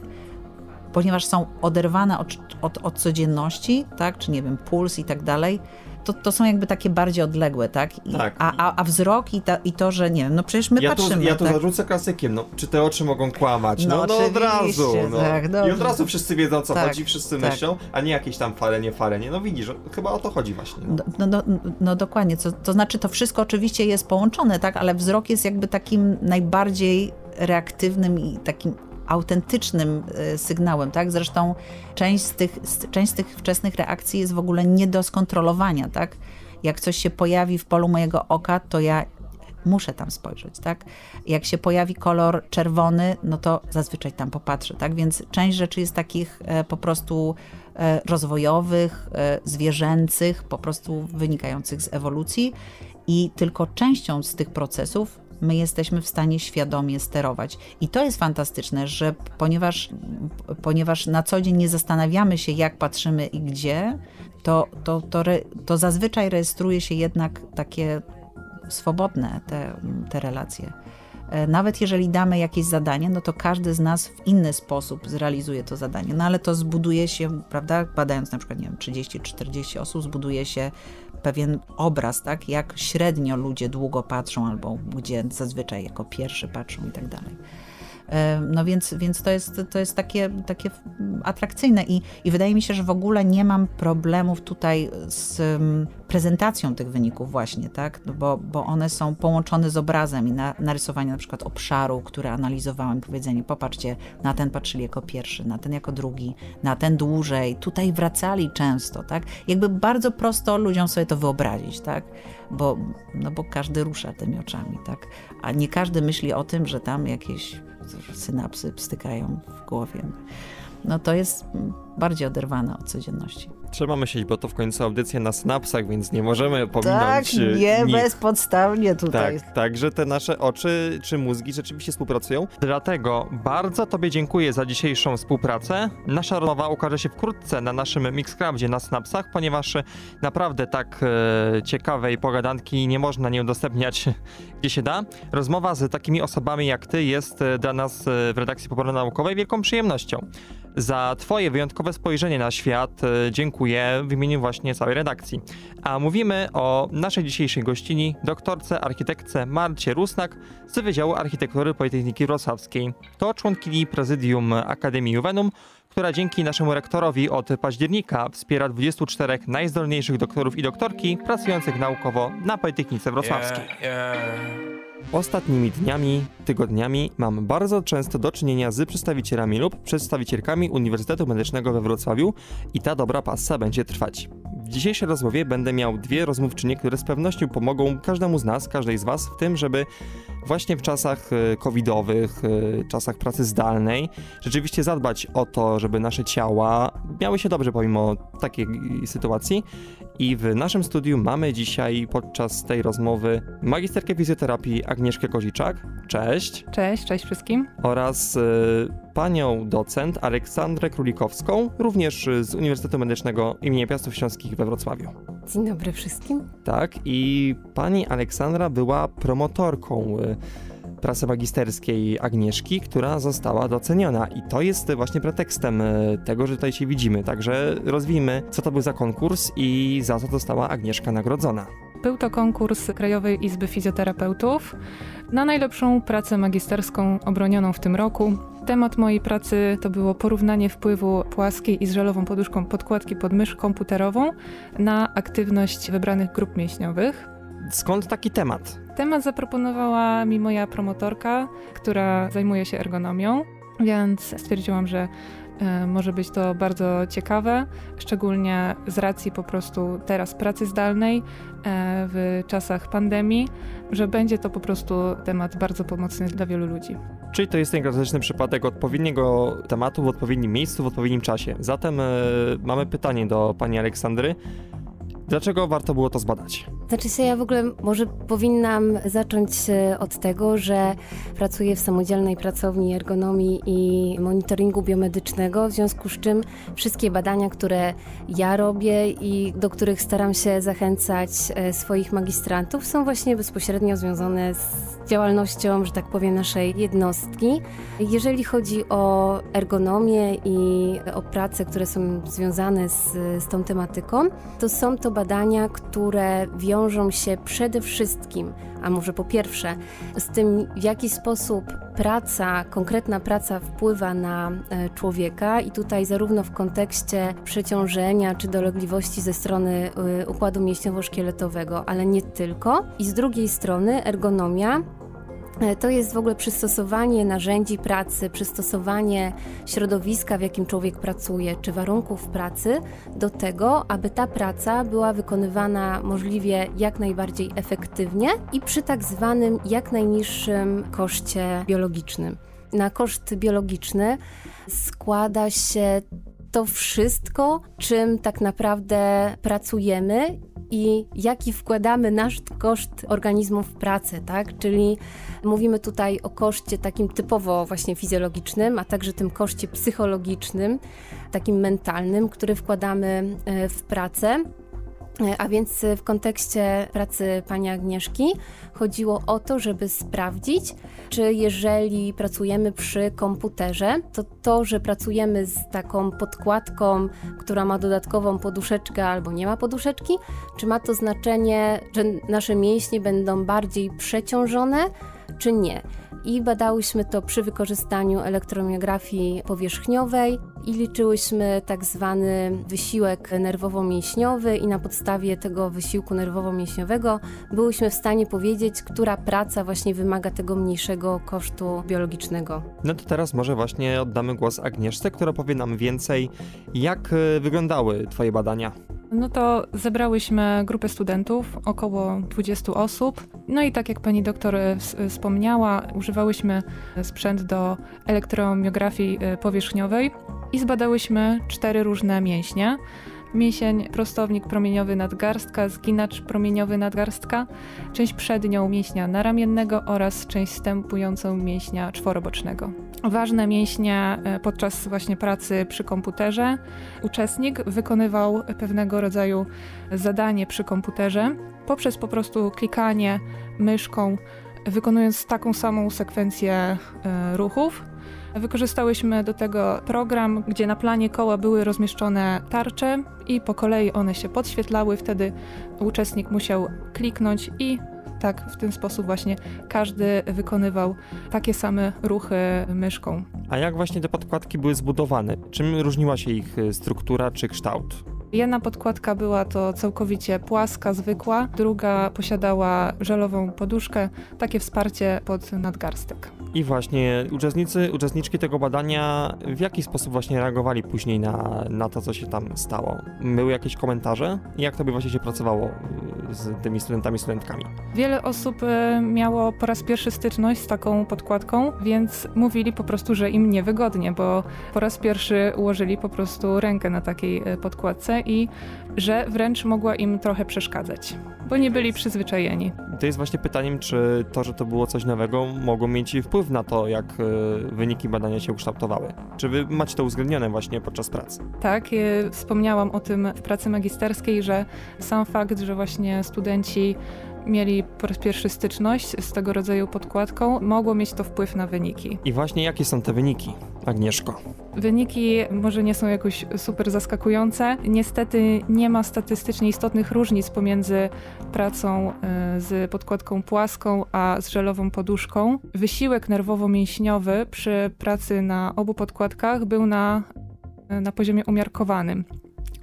Speaker 5: ponieważ są oderwane od, od, od codzienności, tak, czy nie wiem, puls i tak dalej, to, to są jakby takie bardziej odległe, tak? I,
Speaker 1: Tak.
Speaker 5: A, a, a wzrok i, ta, i to, że nie wiem, no przecież my
Speaker 1: ja tu,
Speaker 5: patrzymy,
Speaker 1: ja tu
Speaker 5: tak?
Speaker 1: zarzucę klasykiem, no, czy te oczy mogą kłamać?
Speaker 5: No
Speaker 1: No, no, od razu. No.
Speaker 5: tak,
Speaker 1: I od razu wszyscy wiedzą, o co
Speaker 5: Tak,
Speaker 1: chodzi, wszyscy
Speaker 5: tak.
Speaker 1: myślą, a nie jakieś tam fale, nie fale, nie. No widzisz, chyba o to chodzi właśnie. No.
Speaker 5: No, no, no, no dokładnie, to, to znaczy to wszystko oczywiście jest połączone, tak, ale wzrok jest jakby takim najbardziej reaktywnym i takim autentycznym e, sygnałem, tak? Zresztą część z, tych, część z tych wczesnych reakcji jest w ogóle nie do skontrolowania, tak? Jak coś się pojawi w polu mojego oka, to ja muszę tam spojrzeć, tak? Jak się pojawi kolor czerwony, no to zazwyczaj tam popatrzę, tak? Więc część rzeczy jest takich e, po prostu e, rozwojowych, zwierzęcych, po prostu wynikających z ewolucji i tylko częścią z tych procesów my jesteśmy w stanie świadomie sterować. I to jest fantastyczne, że ponieważ, ponieważ na co dzień nie zastanawiamy się, jak patrzymy i gdzie, to, to, to, re, to zazwyczaj rejestruje się jednak takie swobodne te, te relacje. E, nawet jeżeli damy jakieś zadanie, no to każdy z nas w inny sposób zrealizuje to zadanie. No ale to zbuduje się, prawda, badając na przykład, nie wiem, 30-40 osób, zbuduje się pewien obraz, tak, jak średnio ludzie długo patrzą, albo gdzie zazwyczaj jako pierwszy patrzą i tak dalej. No więc, więc to jest, to jest takie, takie atrakcyjne I, i wydaje mi się, że w ogóle nie mam problemów tutaj z prezentacją tych wyników właśnie, tak? No bo, bo one są połączone z obrazem i na, narysowanie na przykład obszaru, który analizowałem, powiedzenie, popatrzcie, na ten patrzyli jako pierwszy, na ten jako drugi, na ten dłużej, tutaj wracali często, tak? Jakby bardzo prosto ludziom sobie to wyobrazić, tak? Bo, no bo każdy rusza tymi oczami, tak? A nie każdy myśli o tym, że tam jakieś synapsy stykają w głowie. No to jest bardziej oderwane od codzienności.
Speaker 6: Trzeba myśleć, bo to w końcu audycja na synapsach, więc nie możemy pominąć
Speaker 5: Tak, nie nic. bezpodstawnie tutaj.
Speaker 6: Tak, także te nasze oczy czy mózgi rzeczywiście współpracują.
Speaker 1: Dlatego bardzo Tobie dziękuję za dzisiejszą współpracę. Nasza rozmowa ukaże się wkrótce na naszym Mixcraftie na synapsach, ponieważ naprawdę tak e, ciekawej pogadanki nie można nie udostępniać gdzie się da. Rozmowa z takimi osobami jak Ty jest e, dla nas e, w redakcji Poboru Naukowej wielką przyjemnością. Za Twoje wyjątkowe spojrzenie na świat e, dziękuję w imieniu właśnie całej redakcji. A mówimy o naszej dzisiejszej gościni, doktorce architektce Marcie Rusnak z Wydziału Architektury Politechniki Wrocławskiej. To członkini prezydium Akademii Juvenum, która dzięki naszemu rektorowi od października wspiera 24 najzdolniejszych doktorów i doktorki pracujących naukowo na Politechnice Wrocławskiej. Yeah, yeah.
Speaker 6: Ostatnimi dniami, tygodniami mam bardzo często do czynienia z przedstawicielami lub przedstawicielkami Uniwersytetu Medycznego we Wrocławiu i ta dobra passa będzie trwać. W dzisiejszej rozmowie będę miał dwie rozmówczynie, które z pewnością pomogą każdemu z nas, każdej z Was w tym, żeby właśnie w czasach e, covidowych, e, czasach pracy zdalnej, rzeczywiście zadbać o to, żeby nasze ciała miały się dobrze pomimo takiej sytuacji. I w naszym studiu mamy dzisiaj podczas tej rozmowy magisterkę fizjoterapii Agnieszkę Koziczak. Cześć.
Speaker 7: Cześć, cześć wszystkim.
Speaker 6: Oraz y, panią docent Aleksandrę Królikowską, również z Uniwersytetu Medycznego im. Piastów Śląskich we Wrocławiu.
Speaker 8: Dzień dobry wszystkim.
Speaker 6: Tak, i pani Aleksandra była promotorką y, prasy magisterskiej Agnieszki, która została doceniona. I to jest właśnie pretekstem y, tego, że tutaj się widzimy. Także rozwijmy, co to był za konkurs i za co została Agnieszka nagrodzona.
Speaker 7: Był to konkurs Krajowej Izby Fizjoterapeutów na najlepszą pracę magisterską obronioną w tym roku. Temat mojej pracy to było porównanie wpływu płaskiej i z żelową poduszką podkładki pod mysz komputerową na aktywność wybranych grup mięśniowych.
Speaker 6: Skąd taki temat?
Speaker 7: Temat zaproponowała mi moja promotorka, która zajmuje się ergonomią, więc stwierdziłam, że E, może być to bardzo ciekawe, szczególnie z racji po prostu teraz pracy zdalnej e, w czasach pandemii, że będzie to po prostu temat bardzo pomocny dla wielu ludzi.
Speaker 6: Czyli to jest ten klasyczny przypadek odpowiedniego tematu w odpowiednim miejscu, w odpowiednim czasie. Zatem e, mamy pytanie do pani Aleksandry. Dlaczego warto było to zbadać?
Speaker 8: Znaczy się, ja w ogóle może powinnam zacząć od tego, że pracuję w samodzielnej pracowni ergonomii i monitoringu biomedycznego, w związku z czym wszystkie badania, które ja robię i do których staram się zachęcać e, swoich magistrantów, są właśnie bezpośrednio związane z działalnością, że tak powiem, naszej jednostki. Jeżeli chodzi o ergonomię i o prace, które są związane z, z tą tematyką, to są to badania, które wiążą się przede wszystkim, a może po pierwsze, z tym, w jaki sposób praca, konkretna praca wpływa na e, człowieka i tutaj zarówno w kontekście przeciążenia czy dolegliwości ze strony e, układu mięśniowo-szkieletowego, ale nie tylko. I z drugiej strony ergonomia to jest w ogóle przystosowanie narzędzi pracy, przystosowanie środowiska, w jakim człowiek pracuje, czy warunków pracy do tego, aby ta praca była wykonywana możliwie jak najbardziej efektywnie i przy tak zwanym jak najniższym koszcie biologicznym. Na koszt biologiczny składa się to wszystko, czym tak naprawdę pracujemy i jaki wkładamy nasz koszt organizmów w pracę, tak? Czyli mówimy tutaj o koszcie takim typowo właśnie fizjologicznym, a także tym koszcie psychologicznym, takim mentalnym, który wkładamy e, w pracę. E, a więc w kontekście pracy pani Agnieszki chodziło o to, żeby sprawdzić, czy jeżeli pracujemy przy komputerze, to to, że pracujemy z taką podkładką, która ma dodatkową poduszeczkę albo nie ma poduszeczki, czy ma to znaczenie, że nasze mięśnie będą bardziej przeciążone, czy nie? I badałyśmy to przy wykorzystaniu elektromiografii powierzchniowej i liczyłyśmy tak zwany wysiłek nerwowo-mięśniowy i na podstawie tego wysiłku nerwowo-mięśniowego byłyśmy w stanie powiedzieć, która praca właśnie wymaga tego mniejszego kosztu biologicznego.
Speaker 6: No to teraz może właśnie oddamy głos Agnieszce, która powie nam więcej, jak e, wyglądały Twoje badania.
Speaker 7: No to zebrałyśmy grupę studentów, około 20 osób. No i tak jak pani doktor e, wspomniała, używałyśmy sprzęt do elektromiografii powierzchniowej i zbadałyśmy cztery różne mięśnie mięsień prostownik promieniowy nadgarstka, zginacz promieniowy nadgarstka, część przednią mięśnia naramiennego oraz część wstępującą mięśnia czworobocznego. Ważne mięśnie e, podczas właśnie pracy przy komputerze. Uczestnik wykonywał pewnego rodzaju zadanie przy komputerze poprzez po prostu klikanie myszką, wykonując taką samą sekwencję e, ruchów Wykorzystałyśmy do tego program, gdzie na planie koła były rozmieszczone tarcze i po kolei one się podświetlały. Wtedy uczestnik musiał kliknąć i tak w ten sposób właśnie każdy wykonywał takie same ruchy myszką.
Speaker 6: A jak właśnie te podkładki były zbudowane? Czym różniła się ich struktura czy kształt?
Speaker 7: Jedna podkładka była to całkowicie płaska, zwykła, druga posiadała żelową poduszkę, takie wsparcie pod nadgarstek.
Speaker 6: I właśnie uczestnicy, uczestniczki tego badania w jaki sposób właśnie reagowali później na, na to, co się tam stało? Były jakieś komentarze? Jak to by właśnie się pracowało y, z tymi studentami, studentkami?
Speaker 7: Wiele osób y, miało po raz pierwszy styczność z taką podkładką, więc mówili po prostu, że im niewygodnie, bo po raz pierwszy ułożyli po prostu rękę na takiej y, i że wręcz mogła im trochę przeszkadzać, bo nie byli przyzwyczajeni.
Speaker 6: To jest właśnie pytaniem, czy to, że to było coś nowego, mogło mieć wpływ na to, jak e, wyniki badania się ukształtowały. Czy wy macie to uwzględnione właśnie podczas pracy?
Speaker 7: Tak, wspomniałam o tym w pracy magisterskiej, że sam fakt, że właśnie studenci mieli po raz pierwszy styczność z tego rodzaju podkładką, mogło mieć to wpływ na wyniki.
Speaker 6: I właśnie jakie są te wyniki, Agnieszko?
Speaker 7: Wyniki może nie są jakoś super zaskakujące. Niestety nie ma statystycznie istotnych różnic pomiędzy pracą e, z podkładką płaską, a z żelową poduszką. Wysiłek nerwowo-mięśniowy przy pracy na obu podkładkach był na, e, na poziomie umiarkowanym.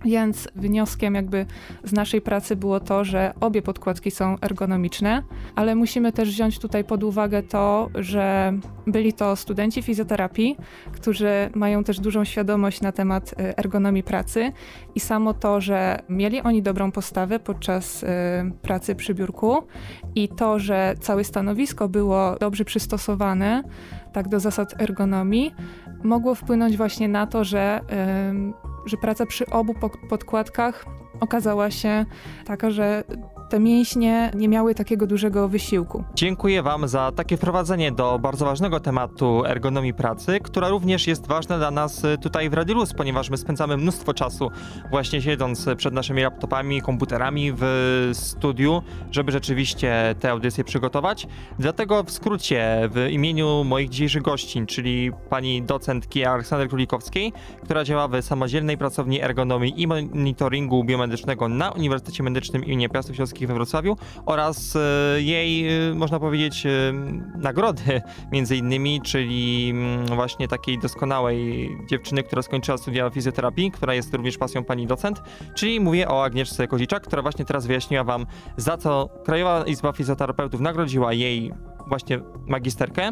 Speaker 7: Więc wnioskiem jakby z naszej pracy było to, że obie podkładki są ergonomiczne, ale musimy też wziąć tutaj pod uwagę to, że byli to studenci fizjoterapii, którzy mają też dużą świadomość na temat y, ergonomii pracy i samo to, że mieli oni dobrą postawę podczas y, pracy przy biurku i to, że całe stanowisko było dobrze przystosowane tak do zasad ergonomii, mogło wpłynąć właśnie na to, że że praca przy obu podkładkach okazała się taka, że te mięśnie nie miały takiego dużego wysiłku.
Speaker 1: Dziękuję Wam za takie wprowadzenie do bardzo ważnego tematu ergonomii pracy, która również jest ważna dla nas tutaj w Radiolus, ponieważ my spędzamy mnóstwo czasu właśnie siedząc przed naszymi laptopami, komputerami w studiu, żeby rzeczywiście te audycje przygotować. Dlatego w skrócie w imieniu moich dzisiejszych gościń, czyli pani docentki Aleksandry Królikowskiej, która działa w samodzielnej pracowni ergonomii i monitoringu biomedycznego na Uniwersytecie Medycznym im. Piastów Śląskich we Wrocławiu oraz e, jej, e, można powiedzieć, e, nagrody między innymi, czyli mm, właśnie takiej doskonałej dziewczyny, która skończyła studia fizjoterapii, która jest również pasją pani docent, czyli mówię o Agnieszce Koziczak, która właśnie teraz wyjaśniła wam, za co Krajowa Izba Fizjoterapeutów nagrodziła jej właśnie magisterkę.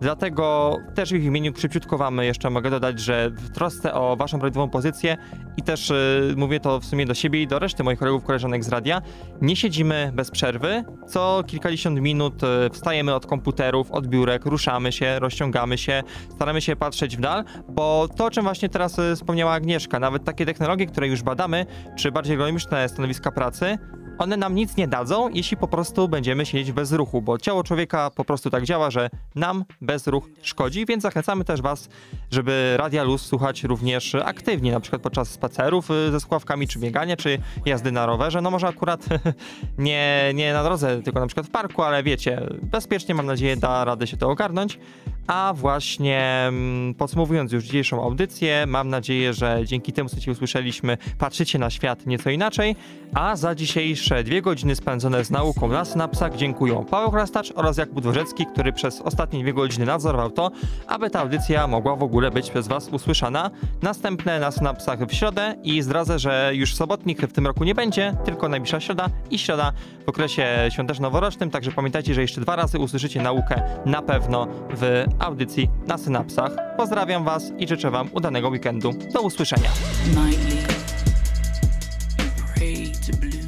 Speaker 1: Dlatego też w ich imieniu szybciutko wam jeszcze mogę dodać, że w trosce o waszą prawidłową pozycję i też y, mówię to w sumie do siebie i do reszty moich kolegów, koleżanek z radia, nie siedzimy bez przerwy. Co kilkadziesiąt minut y, wstajemy od komputerów, od biurek, ruszamy się, rozciągamy się, staramy się patrzeć w dal, bo to, o czym właśnie teraz y, wspomniała Agnieszka, nawet takie technologie, które już badamy, czy bardziej ergonomiczne stanowiska pracy, one nam nic nie dadzą, jeśli po prostu będziemy siedzieć bez ruchu, bo ciało człowieka po prostu tak działa, że nam bez ruch szkodzi, więc zachęcamy też Was, żeby Radia Luz słuchać również aktywnie, na przykład podczas spacerów y, ze skławkami, czy biegania, czy jazdy na rowerze. No może akurat nie, nie na drodze, tylko na przykład w parku, ale wiecie, bezpiecznie mam nadzieję da radę się to ogarnąć. A właśnie mm, podsumowując już dzisiejszą audycję, mam nadzieję, że dzięki temu, co Ci usłyszeliśmy, patrzycie na świat nieco inaczej, a za dzisiejsze dwie godziny spędzone z nauką na synapsach dziękuję Paweł Chrastacz oraz Jakub Dworzecki, który przez ostatnie dwie godziny nadzorował to, aby ta audycja mogła w ogóle być przez Was usłyszana. Następne na synapsach w środę i zdradzę, że już sobotnik w tym roku nie będzie, tylko najbliższa środa i środa w okresie świąteczno-noworocznym, także pamiętajcie, że jeszcze dwa razy usłyszycie naukę na pewno w audycji na synapsach. Pozdrawiam Was i życzę Wam udanego weekendu. Do usłyszenia.
Speaker 9: nightly.